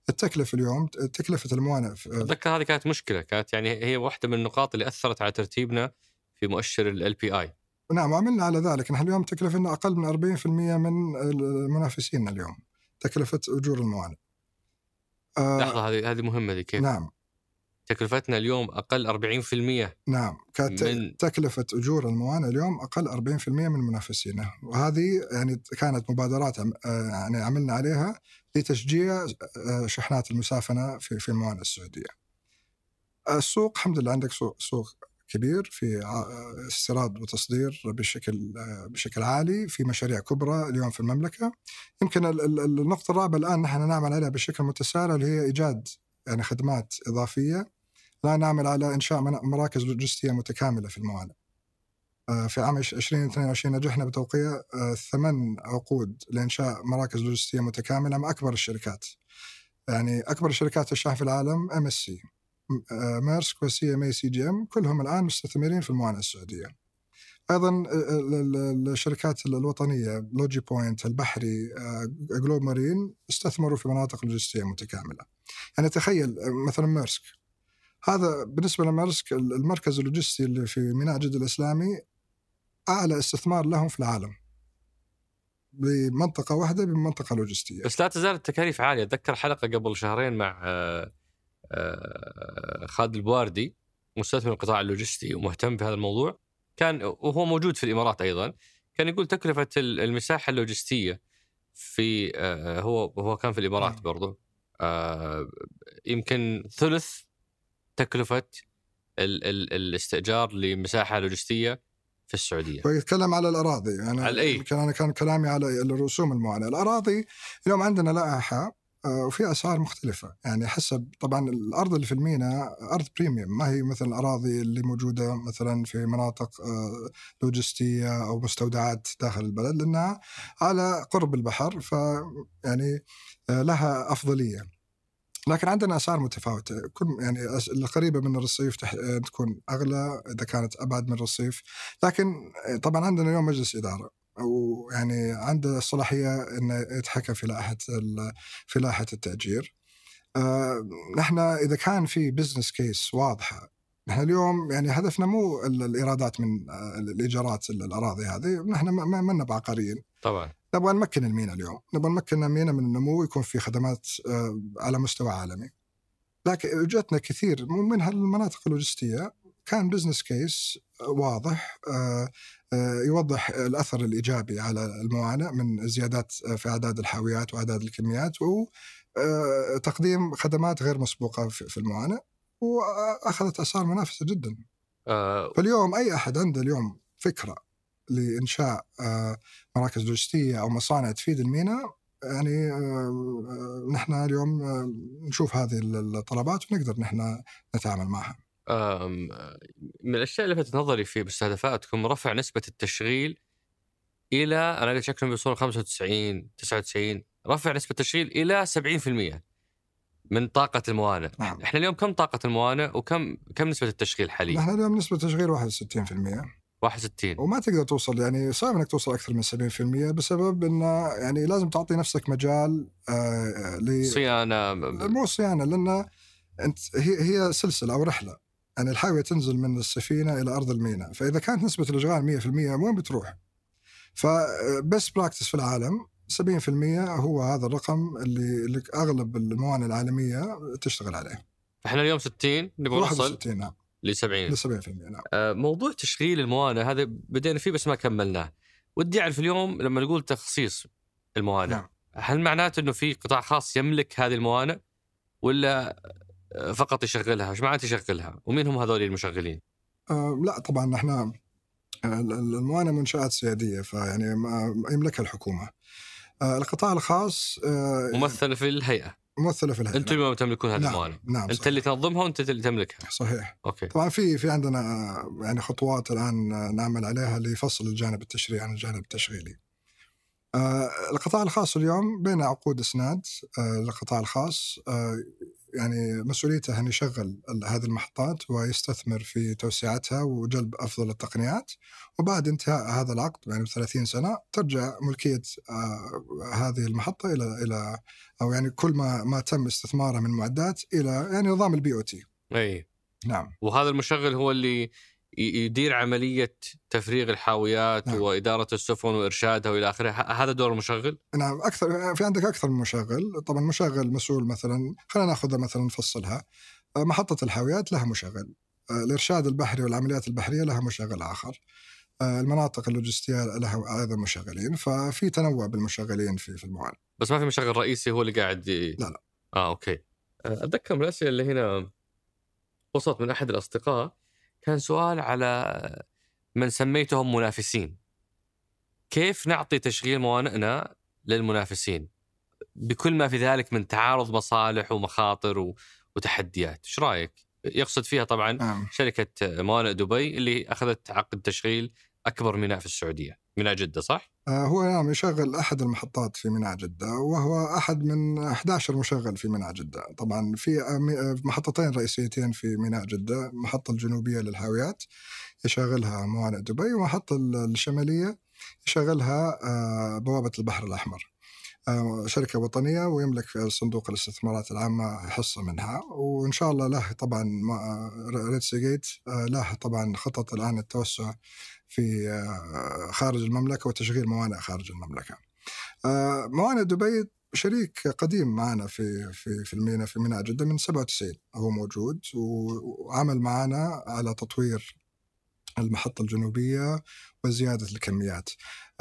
التكلفة اليوم تكلفة الموانئ أتذكر هذه كانت مشكلة كانت يعني هي واحدة من النقاط اللي أثرت على ترتيبنا في مؤشر ال بي اي نعم وعملنا على ذلك. نحن اليوم تكلفتنا أقل من 40% من المنافسين اليوم تكلفة أجور الموانئ. آه لحظة هذه هذه مهمة ذي كيف؟ نعم. تكلفتنا اليوم أقل 40% نعم كانت من- تكلفة أجور الموانئ اليوم أقل 40% من منافسينه وهذه يعني كانت مبادرات آه، يعني عملنا عليها لتشجيع آه، شحنات المسافنة في في الموانئ السعودية. السوق الحمد لله عندك سوق سوق كبير في استيراد وتصدير بشكل بشكل عالي في مشاريع كبرى اليوم في المملكة. يمكن النقطة الرابعة الآن نحن نعمل عليها بشكل متسارع اللي هي إيجاد يعني خدمات إضافية لا نعمل على إنشاء مراكز لوجستية متكاملة في الموانئ. آه، في عام 2022 نجحنا بتوقيع آه، ثمان عقود لإنشاء مراكز لوجستية متكاملة مع أكبر الشركات. يعني أكبر الشركات الشحن في العالم ام اس سي ميرسك وسي إم إي سي جي إم كلهم الآن مستثمرين في الموانئ السعودية. أيضا آه، الشركات الوطنية LogiPoint البحري Globe Marine استثمروا في مناطق لوجستية متكاملة. يعني تخيل مثلا ميرسك. هذا بالنسبة لميرسك المركز اللوجستي اللي في ميناء جدة الإسلامي أعلى استثمار لهم في العالم. بمنطقة واحدة بمنطقة لوجستية. بس لا تزال التكاليف عالية. أتذكر حلقة قبل شهرين مع آه، آه، خالد البواردي مستثمر القطاع اللوجستي ومهتم بهذا الموضوع. كان وهو موجود في الإمارات أيضا. كان يقول تكلفة المساحة اللوجستية في آه، هو هو كان في الإمارات نعم. برضو. يمكن ثلث تكلفة ال ال الاستئجار لمساحة لوجستية في السعودية. ويتكلم على الأراضي. يعني على أي؟ كان أنا كان كلامي على الرسوم المعلنة، الأراضي اليوم عندنا لائحة آه، وفي أسعار مختلفة. يعني حسب طبعا الأرض اللي في المينا أرض premium ما هي مثل الأراضي اللي موجودة مثلا في مناطق آه، لوجستية أو مستودعات داخل البلد لأنها على قرب البحر ف يعني آه، لها أفضلية. لكن عندنا أسعار متفاوتة. كل يعني القريبة من الرصيف تح... تكون أغلى إذا كانت أبعد من الرصيف. لكن طبعا عندنا اليوم مجلس إدارة. ويعني عنده الصلاحية إنه يتحكم في لائحة في لائحة التأجير. آه نحن إذا كان في business case واضحة نحن اليوم يعني هدفنا مو الإيرادات من آه، الإيجارات الأراضي هذه. نحن ما لنا بعقاريين طبعا. نبغى نمكن المينا اليوم. نبغى نمكن المينا من النمو يكون في خدمات آه، على مستوى عالمي. لكن إجتنا كثير من هالمناطق اللوجستية كان business case واضح آه، يوضح الأثر الإيجابي على الموانئ من زيادات في أعداد الحاويات وأعداد الكميات وتقديم خدمات غير مسبوقة في الموانئ وأخذت اسعار منافسة جدا. آه. فاليوم أي أحد عنده اليوم فكرة لإنشاء آه مراكز لوجستية أو مصانع تفيد الميناء يعني آه نحن اليوم آه نشوف هذه الطلبات ونقدر نحن نتعامل معها. من الأشياء اللي لفتت نظري في مستهدفاتكم رفع نسبة التشغيل إلى أنا قلت شكلهم بيوصلون 95 99 رفع نسبة التشغيل إلى 70% من طاقة الموانئ نعم. إحنا اليوم كم طاقة الموانئ وكم كم نسبة التشغيل حاليا؟ إحنا اليوم نسبة التشغيل 61% 61 وما تقدر توصل يعني صعب إنك توصل أكثر من 70% بسبب انه يعني لازم تعطي نفسك مجال آه ل صيانة مو صيانة لأن أنت هي هي سلسلة أو رحلة. يعني الحاوية تنزل من السفينة إلى أرض الميناء. فإذا كانت نسبة الأشغال 100% وين بتروح؟ فبس براكتس في العالم 70% هو هذا الرقم اللي, اللي أغلب الموانئ العالمية تشتغل عليه. إحنا اليوم 60 نبغى نوصل. 60 نعم. ل 70 ل 70% نعم آه موضوع تشغيل الموانئ هذا بدينا فيه بس ما كملناه. ودي أعرف اليوم لما نقول تخصيص الموانئ نعم. هل معناته إنه في قطاع خاص يملك هذه الموانئ ولا فقط يشغلها؟ إيش معناته يشغلها؟ ومين هم هذول المشغلين؟ آه لا طبعا إحنا الموانئ منشآت سيادية فيعني ما يملكها الحكومة آه، القطاع الخاص آه، ممثل في الهيئة ممثلة في الهيئة. أنتم اللي تملكون هذه نعم. الموانئ نعم أنت صحيح. اللي تنظمها وأنت اللي تملكها. صحيح. أوكي. طبعا في في عندنا يعني خطوات الآن نعمل عليها لفصل الجانب التشريعي عن الجانب التشغيلي. آه القطاع الخاص اليوم بين عقود اسناد آه للقطاع الخاص آه يعني مسؤوليته أن يشغل هذه المحطات ويستثمر في توسعتها وجلب أفضل التقنيات وبعد انتهاء هذا العقد يعني ب 30 سنة ترجع ملكية آه هذه المحطة إلى إلى أو يعني كل ما ما تم استثماره من معدات إلى يعني نظام ال BOT. أي نعم. وهذا المشغل هو اللي يدير عملية تفريغ الحاويات نعم. وإدارة السفن وإرشادها وإلى آخره هذا دور المشغل نعم أكثر في عندك أكثر من مشغل. طبعا مشغل مسؤول مثلا خلينا ناخذها مثلا نفصلها. آه، محطة الحاويات لها مشغل. آه، الإرشاد البحري والعمليات البحرية لها مشغل آخر. آه، المناطق اللوجستية لها أيضا مشغلين. ففي تنوع بالمشغلين في في المعالج بس ما في مشغل رئيسي هو اللي قاعد ي... لا لا. آه أوكي. أتذكر من الأسئلة اللي هنا وصلت من أحد الأصدقاء. كان سؤال على من سميتهم منافسين كيف نعطي تشغيل موانئنا للمنافسين بكل ما في ذلك من تعارض مصالح ومخاطر. وتحديات إيش رأيك يقصد فيها طبعا نعم. شركة موانئ دبي اللي أخذت عقد تشغيل أكبر ميناء في السعودية ميناء جدة صح؟ آه، هو نعم يشغل أحد المحطات في ميناء جدة وهو أحد من 11 مشغل في ميناء جدة. طبعا في محطتين رئيسيتين في ميناء جدة المحطه الجنوبية للهاويات يشغلها موانئ دبي والمحطه ال- الشمالية يشغلها آه، بوابة البحر الأحمر. آه، شركة وطنية ويملك في صندوق الاستثمارات العامة حصة منها. وإن شاء الله له طبعا Red Sea Gate له طبعا خطط الآن التوسع في آه، خارج المملكة وتشغيل موانئ خارج المملكة. آه، موانئ دبي شريك قديم معنا في في في الميناء في ميناء جدة من 97 هو موجود وعمل معنا على تطوير المحطة الجنوبية وزيادة الكميات.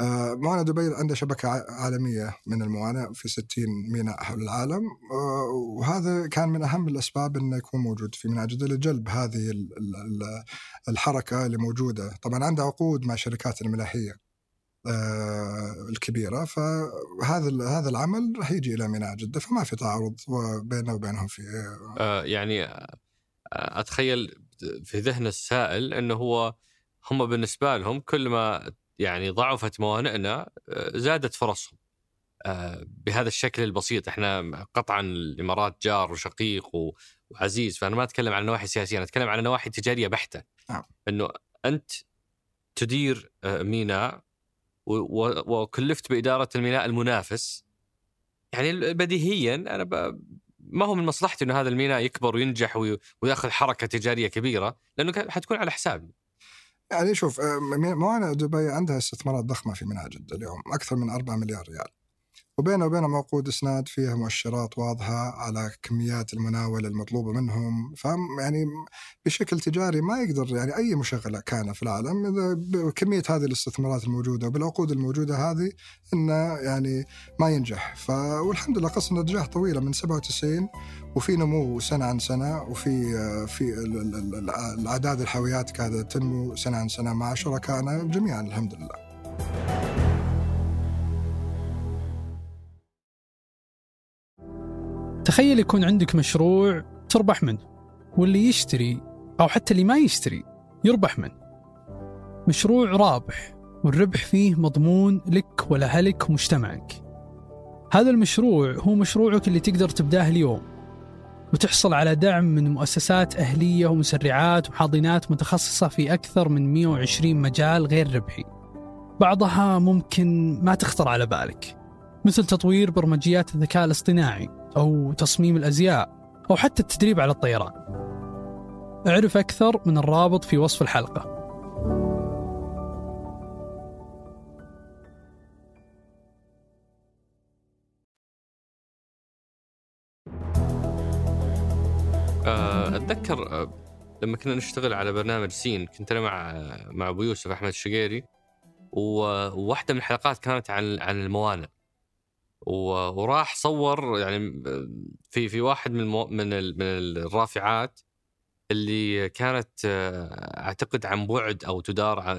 آه، موانئ دبي عندها شبكة عالمية من الموانئ في 60 ميناء حول العالم. آه، وهذا كان من أهم الأسباب أنه يكون موجود في ميناء جدة لجلب هذه ال- ال- ال- الحركة اللي موجودة. طبعا عندها عقود مع شركات الملاحية آه، الكبيرة. فهذا هذا العمل راح يجي إلى ميناء جدة فما في تعارض بيننا وبينهم في يعني أتخيل في ذهن السائل إنه هو هم بالنسبة لهم كل ما يعني ضعفت موانئنا آه، زادت فرصهم آه، بهذا الشكل البسيط إحنا قطعا الإمارات جار وشقيق وعزيز فأنا ما أتكلم عن نواحي سياسية أنا أتكلم عن نواحي تجارية بحتة نعم. إنه أنت تدير آه، ميناء وكلفت بإدارة الميناء المنافس يعني بديهيا أنا. ما هو من مصلحتي إنه هذا الميناء يكبر وينجح وي... ويأخذ حركة تجارية كبيرة لأنه حتكون على حسابي يعني شوف آه، م- موانئ دبي عندها استثمارات ضخمة في ميناء جدة اليوم أكثر من 4 مليار ريال. وبينه وبينهم عقود إسناد فيها مؤشرات واضحة على كميات المناولة المطلوبة منهم. فهم يعني بشكل تجاري ما يقدر يعني أي مشغلة كان في العالم إذا بكمية هذه الاستثمارات الموجودة وبالعقود الموجودة هذه إنه يعني ما ينجح. ف والحمد لله قصة نجاح طويلة من 97 وفي نمو سنة عن سنة وفي آه، في ال- ال- ال- الأعداد الحاويات قاعدة تنمو سنة عن سنة مع شركائنا جميعا الحمد لله. تخيل يكون عندك مشروع تربح منه واللي يشتري أو حتى اللي ما يشتري يربح منه. مشروع رابح والربح فيه مضمون لك ولأهلك ومجتمعك. هذا المشروع هو مشروعك اللي تقدر تبداه اليوم. وتحصل على دعم من مؤسسات أهلية ومسرعات وحاضنات متخصصة في أكثر من 120 مجال غير ربحي. بعضها ممكن ما تخطر على بالك مثل تطوير برمجيات الذكاء الاصطناعي أو تصميم الأزياء أو حتى التدريب على الطيران. أعرف أكثر من الرابط في وصف الحلقة. أتذكر آه، لما كنا نشتغل على برنامج سين كنت أنا مع مع أبو يوسف أحمد الشقيري وواحدة من الحلقات كانت عن عن الموانئ. وراح صور يعني في في واحد من المو من ال- من الرافعات اللي كانت آه، أعتقد عن بعد أو تدار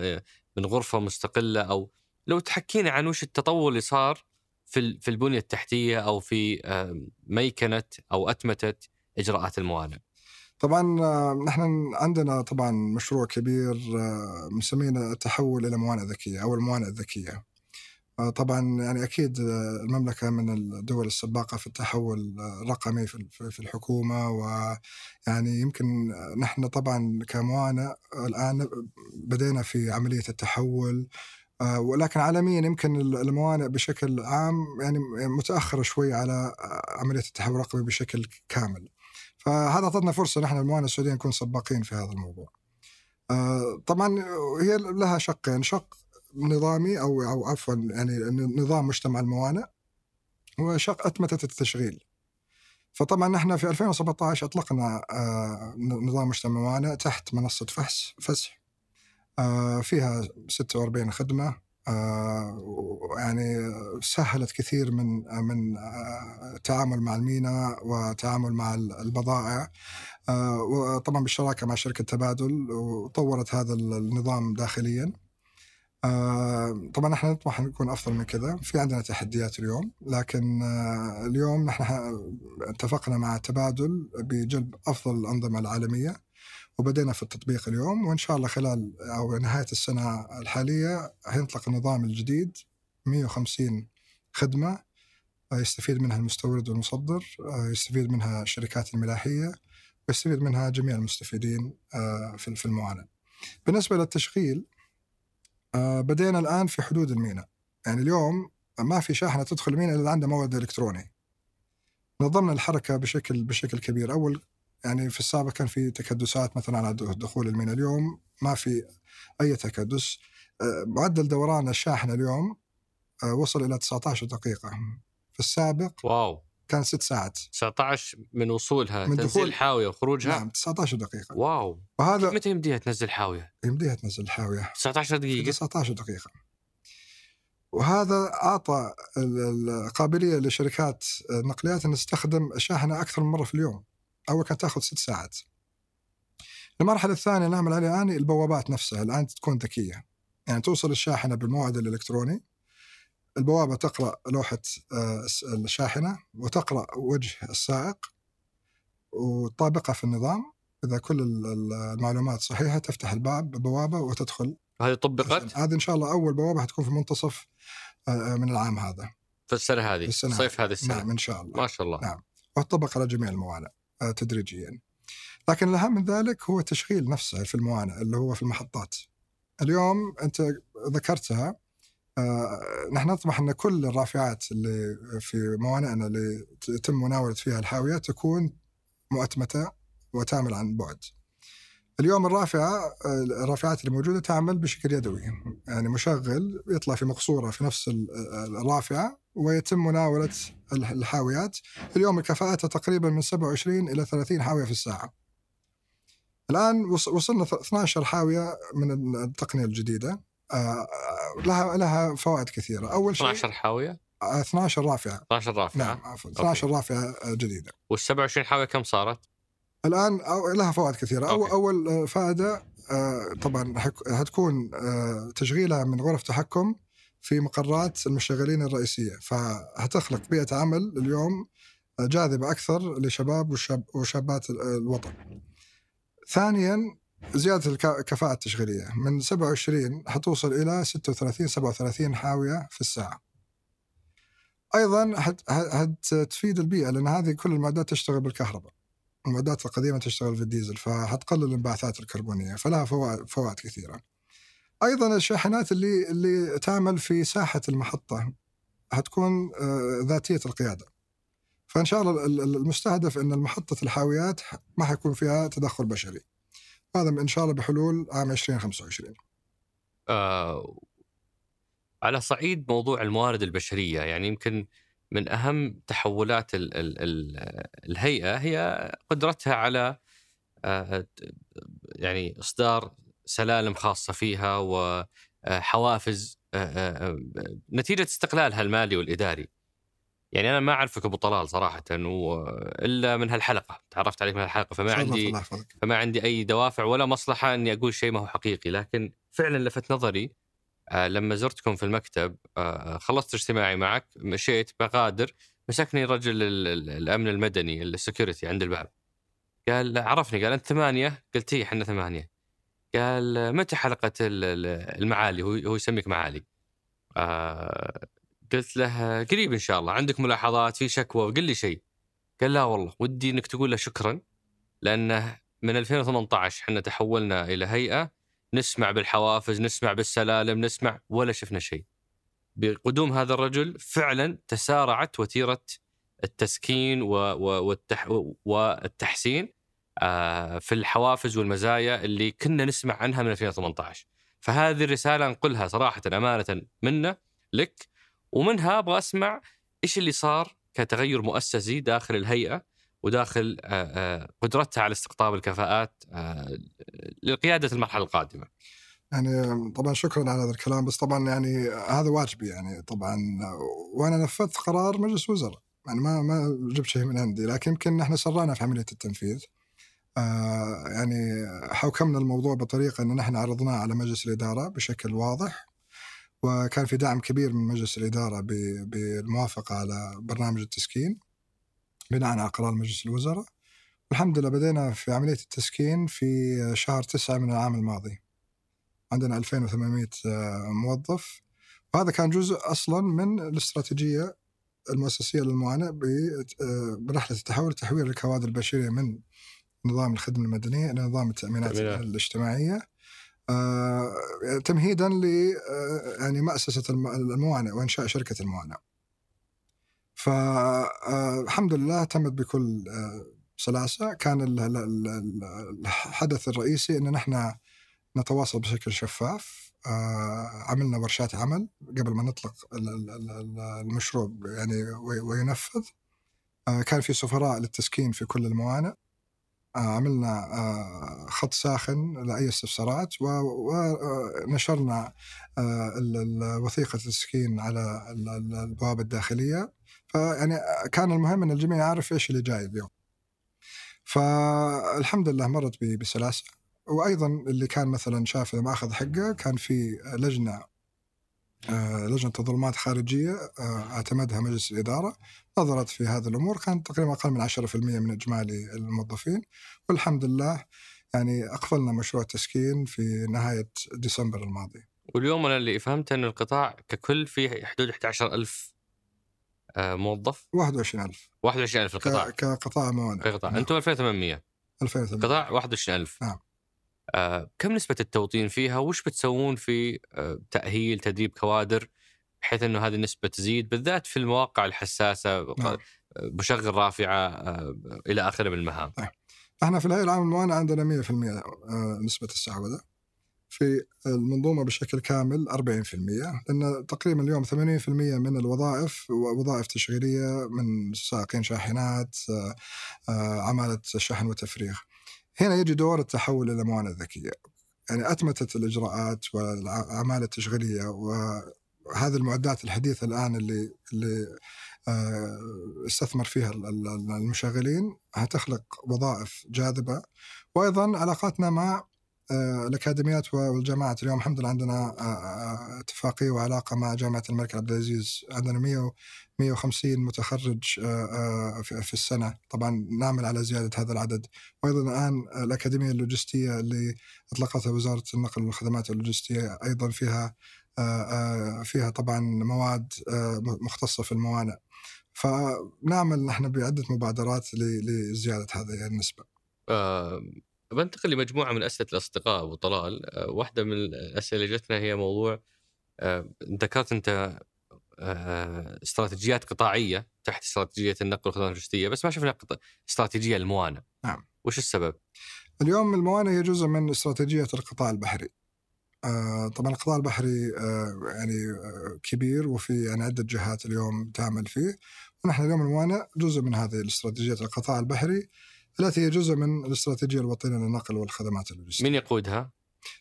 من غرفة مستقلة أو لو تحكينا عن وش التطور اللي صار في في البنية التحتية أو في آه، ميكنة أو أتمتة. إجراءات الموانئ. طبعا آه، نحن عندنا طبعا مشروع كبير آه، مسمينه التحول إلى موانئ ذكية أو الموانئ الذكية. آه، طبعا يعني أكيد المملكة من الدول السباقة في التحول الرقمي في الحكومة ويعني يمكن نحن طبعا كموانئ الآن بدينا في عملية التحول ولكن عالميا يمكن الموانئ بشكل عام يعني متأخرة شوي على عملية التحول الرقمي بشكل كامل. فهذا أعطتنا فرصة نحن الموانئ السعودية نكون سباقين في هذا الموضوع. آه، طبعا هي لها شقين، شق نظامي أو أو عفوا يعني نظام مجتمع الموانئ وشق أتمتة التشغيل. فطبعا نحن في 2017 أطلقنا آه، نظام مجتمع الموانئ تحت منصة فحص فسح آه، فيها 46 خدمة يعني سهلت كثير من من آه، التعامل مع الميناء وتعامل مع البضائع. آه، وطبعا بالشراكة مع شركة تبادل وطورت هذا النظام داخليا. طبعا إحنا نطمح نكون أفضل من كذا. في عندنا تحديات اليوم لكن اليوم نحن اتفقنا مع تبادل بجلب أفضل الأنظمة العالمية. وبدينا في التطبيق اليوم وإن شاء الله خلال أو نهاية السنة الحالية هينطلق النظام الجديد 150 خدمة يستفيد منها المستورد والمصدر يستفيد منها الشركات الملاحية ويستفيد منها جميع المستفيدين آه، في المعاناه. بالنسبة للتشغيل آه، بدينا الآن في حدود الميناء يعني اليوم ما في شاحنة تدخل الميناء إلا عنده مورد إلكتروني. نظمنا الحركة بشكل بشكل كبير، أول يعني في السابق كان في تكدسات مثلا على دخول الميناء اليوم ما في أي تكدس. آه، معدل دوران الشاحنه اليوم آه، وصل إلى 19 دقيقة. في السابق واو. كان ست ساعات. 19 من وصولها من تنزيل الحاويه وخروجها؟ نعم 19 دقيقة. واو. وهذا متى يمديها تنزل حاوية؟ يمديها تنزل الحاويه 19 دقيقة. 19 دقيقة. وهذا أعطى القابليه لشركات النقليات إن تستخدم الشاحنه أكثر من مرة في اليوم. اول كانت تاخذ ست ساعات. المرحلة الثانية نعمل عليها الآن البوابات نفسها. الآن تكون ذكية. يعني توصل الشاحنة بالموعد الإلكتروني. البوابة تقرأ لوحة آه، الشاحنة وتقرأ وجه السائق وتطابقها في النظام. إذا كل المعلومات صحيحة تفتح الباب بوابه وتدخل. هذه طبقت؟ هذه إن شاء الله أول بوابة حتكون في منتصف آه، من العام هذا. في السنة هذه. في السنة صيف هذه. السنة. نعم إن شاء الله. ما شاء الله. نعم. وتطبق على جميع الموانئ. آه، تدريجيا. لكن الأهم من ذلك هو تشغيل نفسه في الموانئ اللي هو في المحطات. اليوم أنت ذكرتها آه، نحن نطمح أن كل الرافعات اللي في موانئنا اللي يتم مناولة فيها الحاوية تكون مؤتمتة وتعمل عن بعد. اليوم الرافعة الرافعات اللي موجودة تعمل بشكل يدوي. يعني مشغل يطلع في مقصورة في نفس الرافعة ويتم مناولة الحاويات. اليوم الكفاءة تقريبا من 27 إلى 30 حاوية في الساعة. الآن وصلنا 12 حاوية من التقنية الجديدة. آه، لها لها فوائد كثيرة. أول شيء 12 حاوية؟ 12 رافعة. 12 رافعة. نعم عفوا. 12 رافعة جديدة. وال 27 حاوية كم صارت؟ الآن لها فوائد كثيرة. أو أول آه، فائدة آه، طبعا حتكون آه، تشغيلها من غرف تحكم. في مقرات المشغلين الرئيسية فهتخلق بيئة عمل اليوم جاذبة أكثر لشباب وشاب وشابات الوطن. ثانيا زيادة الكفاءة التشغيلية من 27 حتوصل إلى 36 37 حاوية في الساعة. أيضا حتفيد البيئة لأن هذه كل المعدات تشتغل بالكهرباء. المعدات القديمة تشتغل في الديزل فحتقلل الانبعاثات الكربونية فلها فوائد كثيرة. أيضا الشاحنات اللي اللي تعمل في ساحة المحطة حتكون آه، ذاتية القيادة. فإن شاء الله المستهدف إن محطه الحاويات ما حيكون فيها تدخل بشري. هذا إن شاء الله بحلول عام 2025. آه على صعيد موضوع الموارد البشرية يعني يمكن من أهم تحولات ال ال ال الهيئة هي قدرتها على آه، يعني إصدار سلالم خاصة فيها وحوافز آه، آه، نتيجة استقلالها المالي والإداري. يعني أنا ما أعرفك أبو طلال صراحة إلا من هالحلقة. تعرفت عليك من هالحلقة فما عندي فما عندي أي دوافع ولا مصلحة إني أقول شيء ما هو حقيقي. لكن فعلا لفت نظري آه، لما زرتكم في المكتب آه، خلصت اجتماعي معك مشيت بغادر مسكني رجل الأمن المدني السكيورتي عند الباب. قال عرفني قال أنت ثمانية؟ قلت اي إحنا ثمانية. قال متى حلقة المعالي؟ هو هو يسميك معالي. آه قلت له قريب إن شاء الله عندك ملاحظات؟ في شكوى؟ قل لي شيء. قال لا والله ودي إنك تقول له شكرا لأنه من 2018 إحنا تحولنا إلى هيئة نسمع بالحوافز نسمع بالسلالم نسمع ولا شفنا شيء. بقدوم هذا الرجل فعلا تسارعت وتيرة التسكين والتحسين آه، في الحوافز والمزايا اللي كنا نسمع عنها من 2018 فهذه الرسالة أنقلها صراحة أمانة منا لك ومنها أبغى أسمع إيش اللي صار كتغير مؤسسي داخل الهيئة وداخل آه، آه، قدرتها على استقطاب الكفاءات آه، لقيادة المرحلة القادمة. يعني طبعا شكرا على هذا الكلام بس طبعا يعني هذا واجبي يعني طبعا. وأنا نفذت قرار مجلس وزراء يعني ما ما جبت شيء من عندي لكن يمكن إحنا سرعنا في عملية التنفيذ. آه يعني حوكمنا الموضوع بطريقة إن نحن عرضناه على مجلس الإدارة بشكل واضح وكان في دعم كبير من مجلس الإدارة بالموافقة على برنامج التسكين بناء على قرار مجلس الوزراء. الحمد لله بدينا في عملية التسكين في شهر تسعة من العام الماضي. عندنا 2800 آه، موظف. وهذا كان جزء أصلا من الاستراتيجية المؤسسية للمعاناة آه، برحلة التحول تحويل الكوادر البشرية من نظام الخدمة المدنية إلى نظام التأمينات تأمينات. الاجتماعية. آه، تمهيدا ل يعني مؤسسه الموانئ وإنشاء شركة الموانئ. فالحمد لله تمت بكل سلاسة، كان الحدث الرئيسي إن نحن نتواصل بشكل شفاف. آه، عملنا ورشات عمل قبل ما نطلق المشروع يعني وينفذ. آه، كان في سفراء للتسكين في كل الموانئ. آه، عملنا خط ساخن لأي استفسارات ونشرنا وثيقة التسكين على البوابة الداخلية. فيعني كان المهم أن الجميع يعرف إيش اللي جاي اليوم. فالحمد لله مرت بسلاسة. وأيضا اللي كان مثلا شاف ما اخذ حقه كان في لجنة آه، لجنة تظلمات خارجيه آه، اعتمدها مجلس الإدارة نظرت في هذه الأمور كان تقريبا أقل من 10% من إجمالي الموظفين. والحمد لله يعني أقفلنا مشروع التسكين في نهاية ديسمبر الماضي. واليوم أنا اللي فهمت أن القطاع ككل فيه حدود 11000 آه، موظف. 21000 21000 القطاع. كقطاع موانئ. كقطاع. نعم. أنتم 2800 2800 قطاع 21000 نعم. آه، كم نسبة التوطين فيها وش بتسوون في آه، تأهيل تدريب كوادر بحيث أنه هذه النسبة تزيد بالذات في المواقع الحساسة نعم. مشغل رافعة آه، إلى آخره من المهام طيب. إحنا في الهيئة العامة للموانئ عندنا 100% نسبة السعودة في المنظومة بشكل كامل 40% لأن تقريبا اليوم 80% من الوظائف وظائف تشغيلية من سائقين شاحنات عمالة شحن وتفريغ هنا يجي دور التحول إلى موانئ ذكية. يعني أتمتت الإجراءات والأعمال التشغيلية وهذه المعدات الحديثة الآن اللي اللي آه، استثمر فيها المشغلين هتخلق وظائف جاذبة. وأيضا علاقاتنا مع الأكاديميات والجامعات. اليوم الحمد لله عندنا آه، اتفاقية وعلاقة مع جامعة الملك عبد العزيز. عندنا 100 150 متخرج آه، في السنة. طبعا نعمل على زيادة هذا العدد. وأيضا الآن الأكاديمية اللوجستية اللي أطلقتها وزارة النقل والخدمات اللوجستية أيضا فيها فيها طبعا مواد مختصة في الموانئ. فنعمل نحن بعدة مبادرات لزيادة هذه النسبة. بنتقل لمجموعة من أسئلة الأصدقاء أبو طلال. آه، واحدة من الأسئلة اللي جتنا هي موضوع آه، ذكرت أنت آه، استراتيجيات قطاعية تحت استراتيجية النقل والخدمات اللوجستية بس ما شفنا استراتيجية الموانئ. نعم. وش السبب؟ اليوم الموانئ هي جزء من استراتيجية القطاع البحري. طبعا القطاع البحري يعني كبير وفي يعني عدة جهات اليوم تعمل فيه. ونحن اليوم الموانئ جزء من هذه الاستراتيجيات القطاع البحري. التي هي جزء من الاستراتيجية الوطنية للنقل والخدمات اللوجستية. من يقودها؟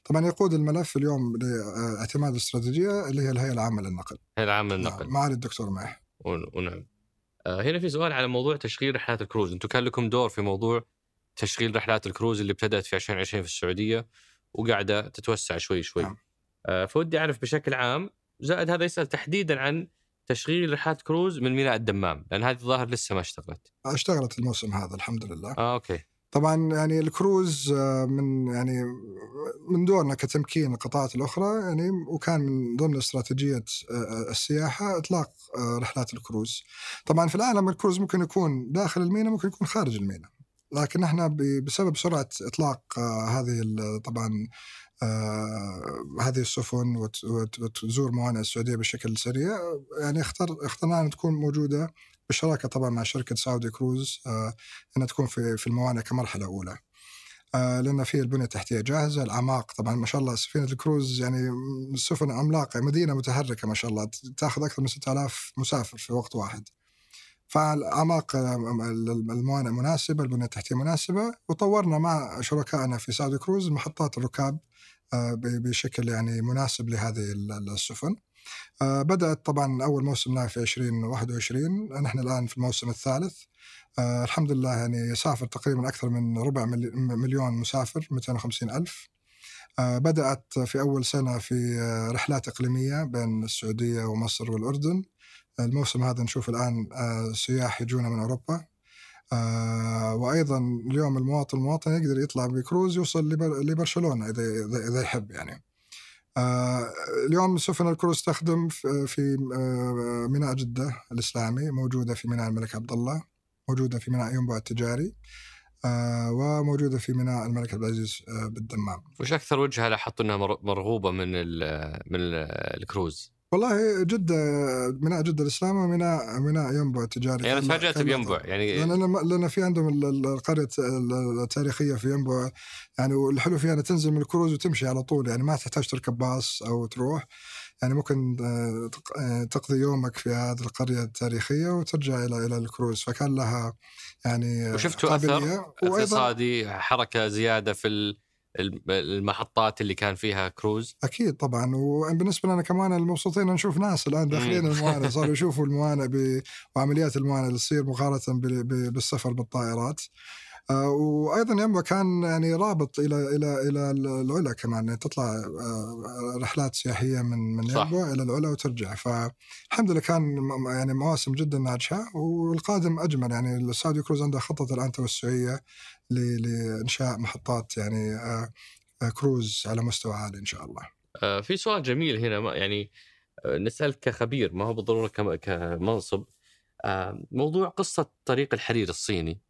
طبعا يقود الملف اليوم لاعتماد الاستراتيجية اللي هي الهيئة العامة للنقل. الهيئه العامة للنقل. نعم معالي الدكتور ماح. ونعم. آه هنا في سؤال على موضوع تشغيل رحلات الكروز، أنتم كان لكم دور في موضوع تشغيل رحلات الكروز اللي ابتدأت في 2020 في السعودية وقاعدة تتوسع شوي شوي. نعم. آه فودي أعرف بشكل عام زائد هذا يسأل تحديدا عن تشغيل رحلات كروز من ميناء الدمام لأن هذه الظاهر لسه ما اشتغلت اشتغلت الموسم هذا الحمد لله آه أوكي طبعا يعني الكروز آه، من يعني من دورنا كتمكين القطاعات الأخرى يعني وكان من ضمن استراتيجية آه، السياحة إطلاق آه، رحلات الكروز. طبعا في العالم الكروز ممكن يكون داخل الميناء ممكن يكون خارج الميناء. لكن إحنا بسبب سرعة إطلاق هذه طبعا آه هذه السفن وتزور موانئ السعودية بشكل سريع يعني اختر اخترنا أن تكون موجودة بالشراكه طبعا مع شركة سعودي كروز آه أنها تكون في في الموانئ كمرحلة أولى. آه لأن في البنية التحتية جاهزة، الأعماق طبعا ما شاء الله سفينة الكروز يعني سفن عملاقة مدينة متحركة ما شاء الله تأخذ أكثر من 6000 مسافر في وقت واحد. فالأعماق الموانئ مناسبة، البنية التحتية مناسبة، وطورنا مع شركائنا في سعودي كروز محطات الركاب آه، بشكل يعني مناسب لهذه ال- السفن. آه، بدأت طبعا أول موسم لها في 2021 نحن الآن في الموسم الثالث. آه، الحمد لله يعني سافر تقريبا أكثر من ربع ملي- مليون مسافر 250 ألف. آه، بدأت في أول سنة في آه، رحلات إقليمية بين السعودية ومصر والأردن. الموسم هذا نشوف الآن آه، سياح يجونا من أوروبا. آه، وأيضا اليوم المواطن المواطن يقدر يطلع بكروز يوصل لبر- لبرشلونة إذا إذا إذا يحب يعني آه، اليوم سفن الكروز تخدم في آه، ميناء جدة الإسلامي موجودة في ميناء الملك عبد الله موجودة في ميناء ينبع التجاري آه، وموجودة في ميناء الملك عبد العزيز آه، بالدمام وش أكثر وجهة لاحظت إنها مر- مرغوبة من من ال الكروز؟ والله جدة ميناء جدة الإسلامي وميناء ميناء ينبع التجاري يعني تفاجات كان- بينبع يعني لأن لأن في عندهم ال- ال- القرية ال- التاريخية في ينبع. يعني والحلو فيها إنها تنزل من الكروز وتمشي على طول. يعني ما تحتاج تركب باص أو تروح. يعني ممكن آه، آه، تقضي يومك في هذه القرية التاريخية وترجع إلى إلى الكروز. فكان لها يعني وشفتوا. وأيضا اقتصادي حركة زيادة في المحطات اللي كان فيها كروز. أكيد طبعا وبالنسبة لنا كمان المبسوطين نشوف ناس الآن داخلين. الموانئ صاروا يشوفوا الموانئ وعمليات الموانئ اللي تصير مقارنة بالسفر بالطائرات. آه، وأيضا ينبع كان يعني رابط إلى إلى إلى العلا كمان يعني تطلع آه، رحلات سياحية من من. ينبع إلى العلا وترجع. فالحمد لله كان يعني مواسم جدا ناجحة والقادم أجمل. يعني السعودي كروز عنده خطة الآن توسعية. لإنشاء محطات يعني آه، آه، كروز على مستوى عالي إن شاء الله. آه، في سؤال جميل هنا يعني نسألك كخبير ما هو بالضرورة كم- كمنصب موضوع قصة طريق الحرير الصيني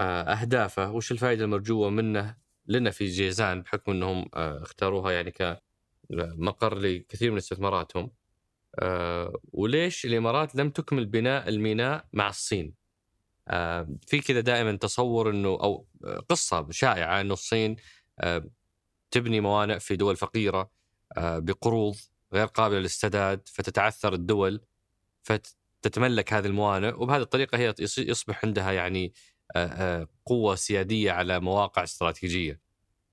أهدافه وش الفائدة المرجوة منه لنا في جيزان بحكم أنهم آه، اختاروها يعني كمقر لكثير من استثماراتهم وليش الإمارات لم تكمل بناء الميناء مع الصين في كذا دائما تصور أنه أو آه، قصة شائعة أنه الصين آه، تبني موانئ في دول فقيرة آه، بقروض غير قابلة للسداد فتتعثر الدول فتتملك هذه الموانئ وبهذه الطريقة هي يص- يصبح عندها يعني آه، آه، قوة سيادية على مواقع استراتيجية.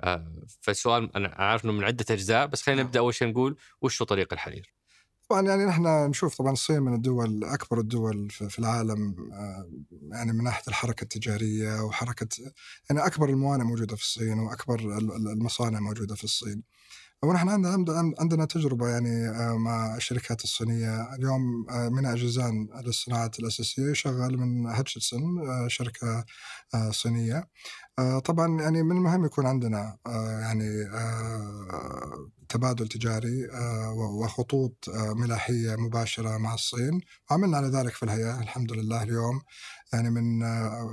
آه، فالسؤال أنا عارف أنه من عدة أجزاء بس خلينا نبدأ أول شيء نقول وش طريق الحرير؟ طبعا يعني نحن نشوف طبعا الصين من الدول أكبر الدول في العالم آه، يعني من ناحية الحركة التجارية وحركة يعني أكبر الموانئ موجودة في الصين وأكبر ال- ال- المصانع موجودة في الصين. ونحن عندنا عند- عندنا تجربة يعني آه، مع الشركات الصينية اليوم آه، ميناء جيزان للصناعات الأساسية شغال من هاتشسون آه، شركة صينية. طبعا يعني من المهم يكون عندنا يعني تبادل تجاري آه، وخطوط آه، ملاحية مباشرة مع الصين. عملنا على ذلك في الهيئة الحمد لله اليوم. يعني من آه،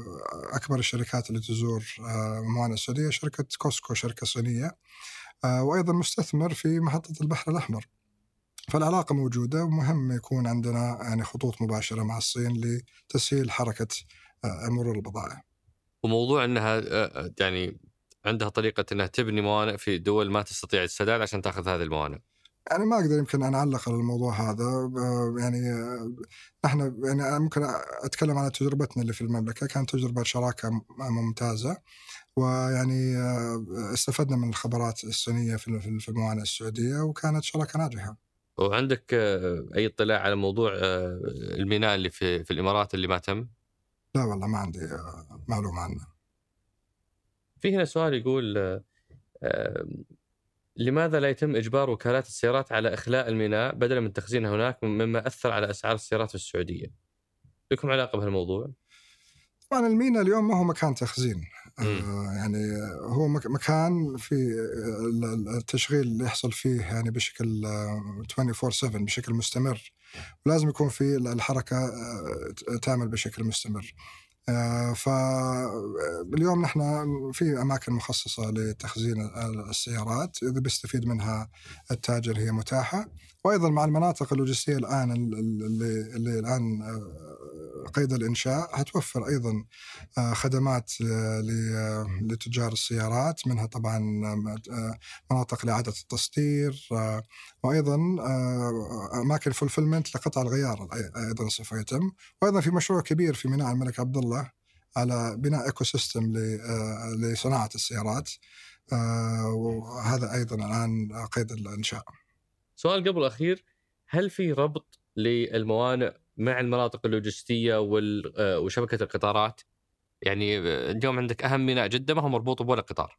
أكبر الشركات اللي تزور الموانئ السعودية شركة كوسكو شركة صينية. آه، وأيضا مستثمر في محطة البحر الأحمر. فالعلاقة موجودة ومهم يكون عندنا يعني خطوط مباشرة مع الصين لتسهيل حركة آه، مرور البضائع. وموضوع أنها يعني عندها طريقة أنها تبني موانئ في دول ما تستطيع السداد عشان تأخذ هذه الموانئ. يعني ما أقدر يمكن أن أعلق على الموضوع هذا. يعني نحن يعني أنا ممكن أتكلم عن تجربتنا اللي في المملكة. كانت تجربة شراكة ممتازة. ويعني آه، استفدنا من الخبرات الصينية في الموانئ السعودية وكانت شراكة ناجحة. وعندك آه، أي اطلاع على موضوع آه، الميناء اللي في, في الإمارات اللي ما تم؟ لا والله ما عندي معلومة عنه. في هنا سؤال يقول لماذا لا يتم إجبار وكالات السيارات على إخلاء الميناء بدلا من تخزينها هناك مما أثر على أسعار السيارات في السعودية؟ لكم علاقة بهالموضوع؟ طبعا المينا اليوم ما هو مكان تخزين. آه يعني هو مك- مكان في ال- ال- التشغيل اللي يحصل فيه يعني بشكل آه، 24/7 بشكل مستمر ولازم يكون في الحركة آه، تعمل بشكل مستمر فاليوم نحن في أماكن مخصصة لتخزين السيارات إذا بيستفيد منها التاجر هي متاحة. وأيضا مع المناطق اللوجستية الآن اللي, اللي الآن آه، قيد الإنشاء هتوفر أيضا آه، خدمات آه، لتجار السيارات منها طبعا مناطق لإعادة التصدير وأيضا أماكن فولفلمنت لقطع الغيار أيضا سوف يتم وأيضا في مشروع كبير في ميناء الملك عبد الله على بناء ecosystem لصناعة السيارات وهذا أيضا الآن قيد الإنشاء. سؤال قبل الأخير هل في ربط للموانئ مع المناطق اللوجستية آه، وشبكة القطارات؟ يعني آه، اليوم عندك أهم ميناء جده ما هو مربوط بولا قطار.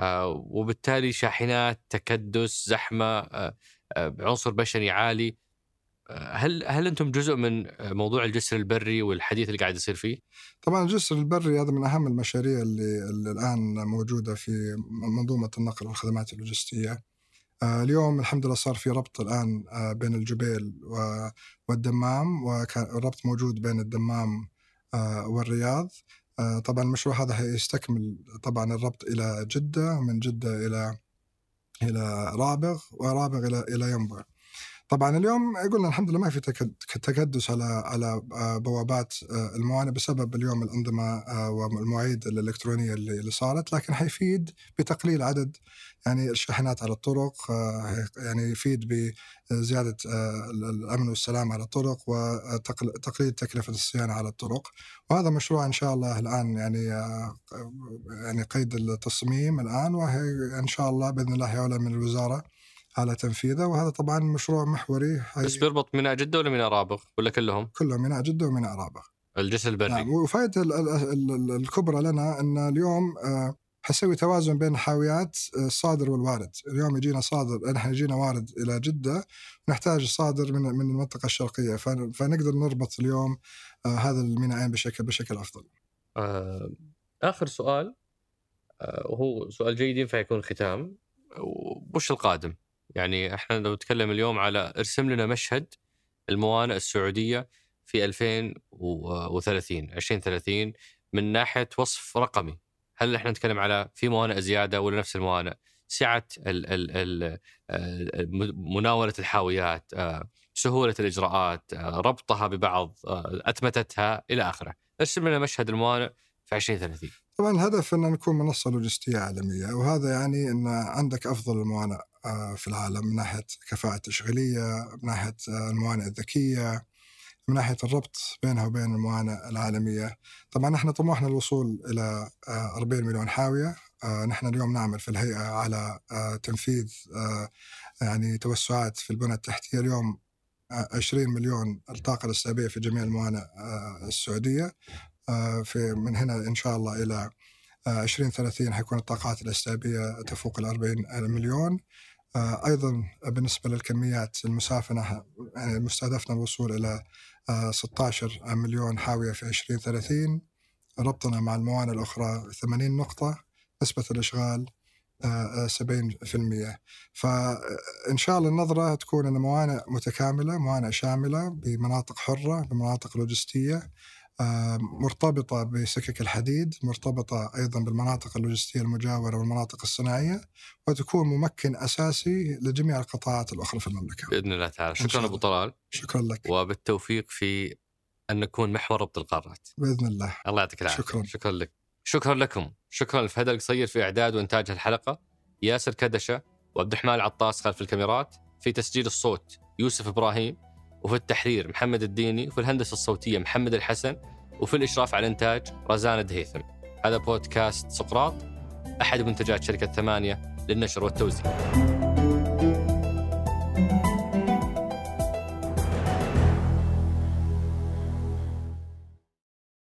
آه، وبالتالي شاحنات تكدس زحمة عنصر بشري عالي هل هل أنتم جزء من موضوع الجسر البري والحديث اللي قاعد يصير فيه؟ طبعا الجسر البري هذا من أهم المشاريع اللي, اللي الآن موجودة في منظومة النقل والخدمات اللوجستية. آه، اليوم الحمد لله صار في ربط الآن آه، بين الجبيل والدمام والربط موجود بين الدمام آه، والرياض. طبعا المشروع هذا هيستكمل طبعا الربط إلى جدة من جدة إلى إلى رابغ ورابغ إلى إلى ينبع. طبعا اليوم قلنا الحمد لله ما في تكد- تكدس على على آه، بوابات آه، الموانئ بسبب اليوم الأنظمة آه، والمواعيد الإلكترونية اللي صارت لكن حيفيد بتقليل عدد يعني الشاحنات على الطرق يعني يفيد بزيادة الأمن والسلام على الطرق وتقليل تكلفة الصيانة على الطرق. وهذا مشروع إن شاء الله الآن يعني يعني قيد التصميم الآن وهي إن شاء الله بإذن الله يعلن من الوزارة. على تنفيذه وهذا طبعا مشروع محوري. بس بيربط ميناء جدة ولا ميناء رابغ؟ ولا كلهم؟ كله ميناء جدة وميناء رابغ. الجسر البري. نعم ال- الكبرى لنا إن اليوم آه، حيسوي توازن بين حاويات آه، الصادر والوارد، اليوم يجينا صادر نحن يجينا وارد إلى جدة نحتاج الصادر من من المنطقة الشرقية. فن- فنقدر نربط اليوم آه، هذا الميناءين بشكل بشكل أفضل. آه، آخر سؤال وهو سؤال جيد ينفع يكون ختام؟ وش القادم؟ يعني إحنا لو نتكلم اليوم على ارسم لنا مشهد الموانئ السعودية في 2030 2030 من ناحية وصف رقمي. هل إحنا نتكلم على في موانئ زيادة ولا نفس الموانئ؟ سعة مناولة الحاويات آه، سهولة الإجراءات آه، ربطها ببعض آه، أتمتتها إلى آخره. ارسم لنا مشهد الموانئ في 2030 طبعا الهدف إن نكون منصه لوجستيه عالميه وهذا يعني إن عندك أفضل الموانئ. في العالم من ناحية كفاءة تشغيلية، من ناحية آه، الموانئ الذكية، من ناحية الربط بينها وبين الموانئ العالمية. طبعا إحنا طموحنا الوصول إلى آه، 40 مليون حاوية، آه، نحن اليوم نعمل في الهيئة على آه، تنفيذ آه، يعني توسعات في البنى التحتية اليوم آه، 20 مليون الطاقة الاستيعابية في جميع الموانئ آه، السعودية. آه، في من هنا إن شاء الله إلى آه، 2030 حيكون الطاقات الاستيعابية تفوق ال 40 مليون آه، أيضا بالنسبة للكميات المسافنه يعني مستهدفنا الوصول إلى آه، 16 مليون حاوية في 2030 ربطنا مع الموانئ الأخرى 80 نقطة نسبة الإشغال آه، آه، 70% فإن شاء الله النظرة تكون أن موانئ متكاملة موانئ شاملة بمناطق حرة بمناطق لوجستية آه، مرتبطة بسكك الحديد مرتبطة أيضا بالمناطق اللوجستية المجاورة والمناطق الصناعية وتكون ممكن أساسي لجميع القطاعات الأخرى في المملكة. بإذن الله تعالى. شكرا. أبو طلال. شكرا لك. وبالتوفيق في أن نكون محور ربط القارات. بإذن الله. الله يعطيك العافية. شكراً. شكرا لك. شكرا لكم. شكرا لفهد القصير في إعداد وإنتاج الحلقة ياسر كدشة وعبد الرحمن العطاس خلف الكاميرات في تسجيل الصوت يوسف إبراهيم وفي التحرير محمد الديني وفي الهندسة الصوتية محمد الحسن وفي الإشراف على الانتاج رزان دهيثم هذا بودكاست سقراط أحد منتجات شركة ثمانية للنشر والتوزيع.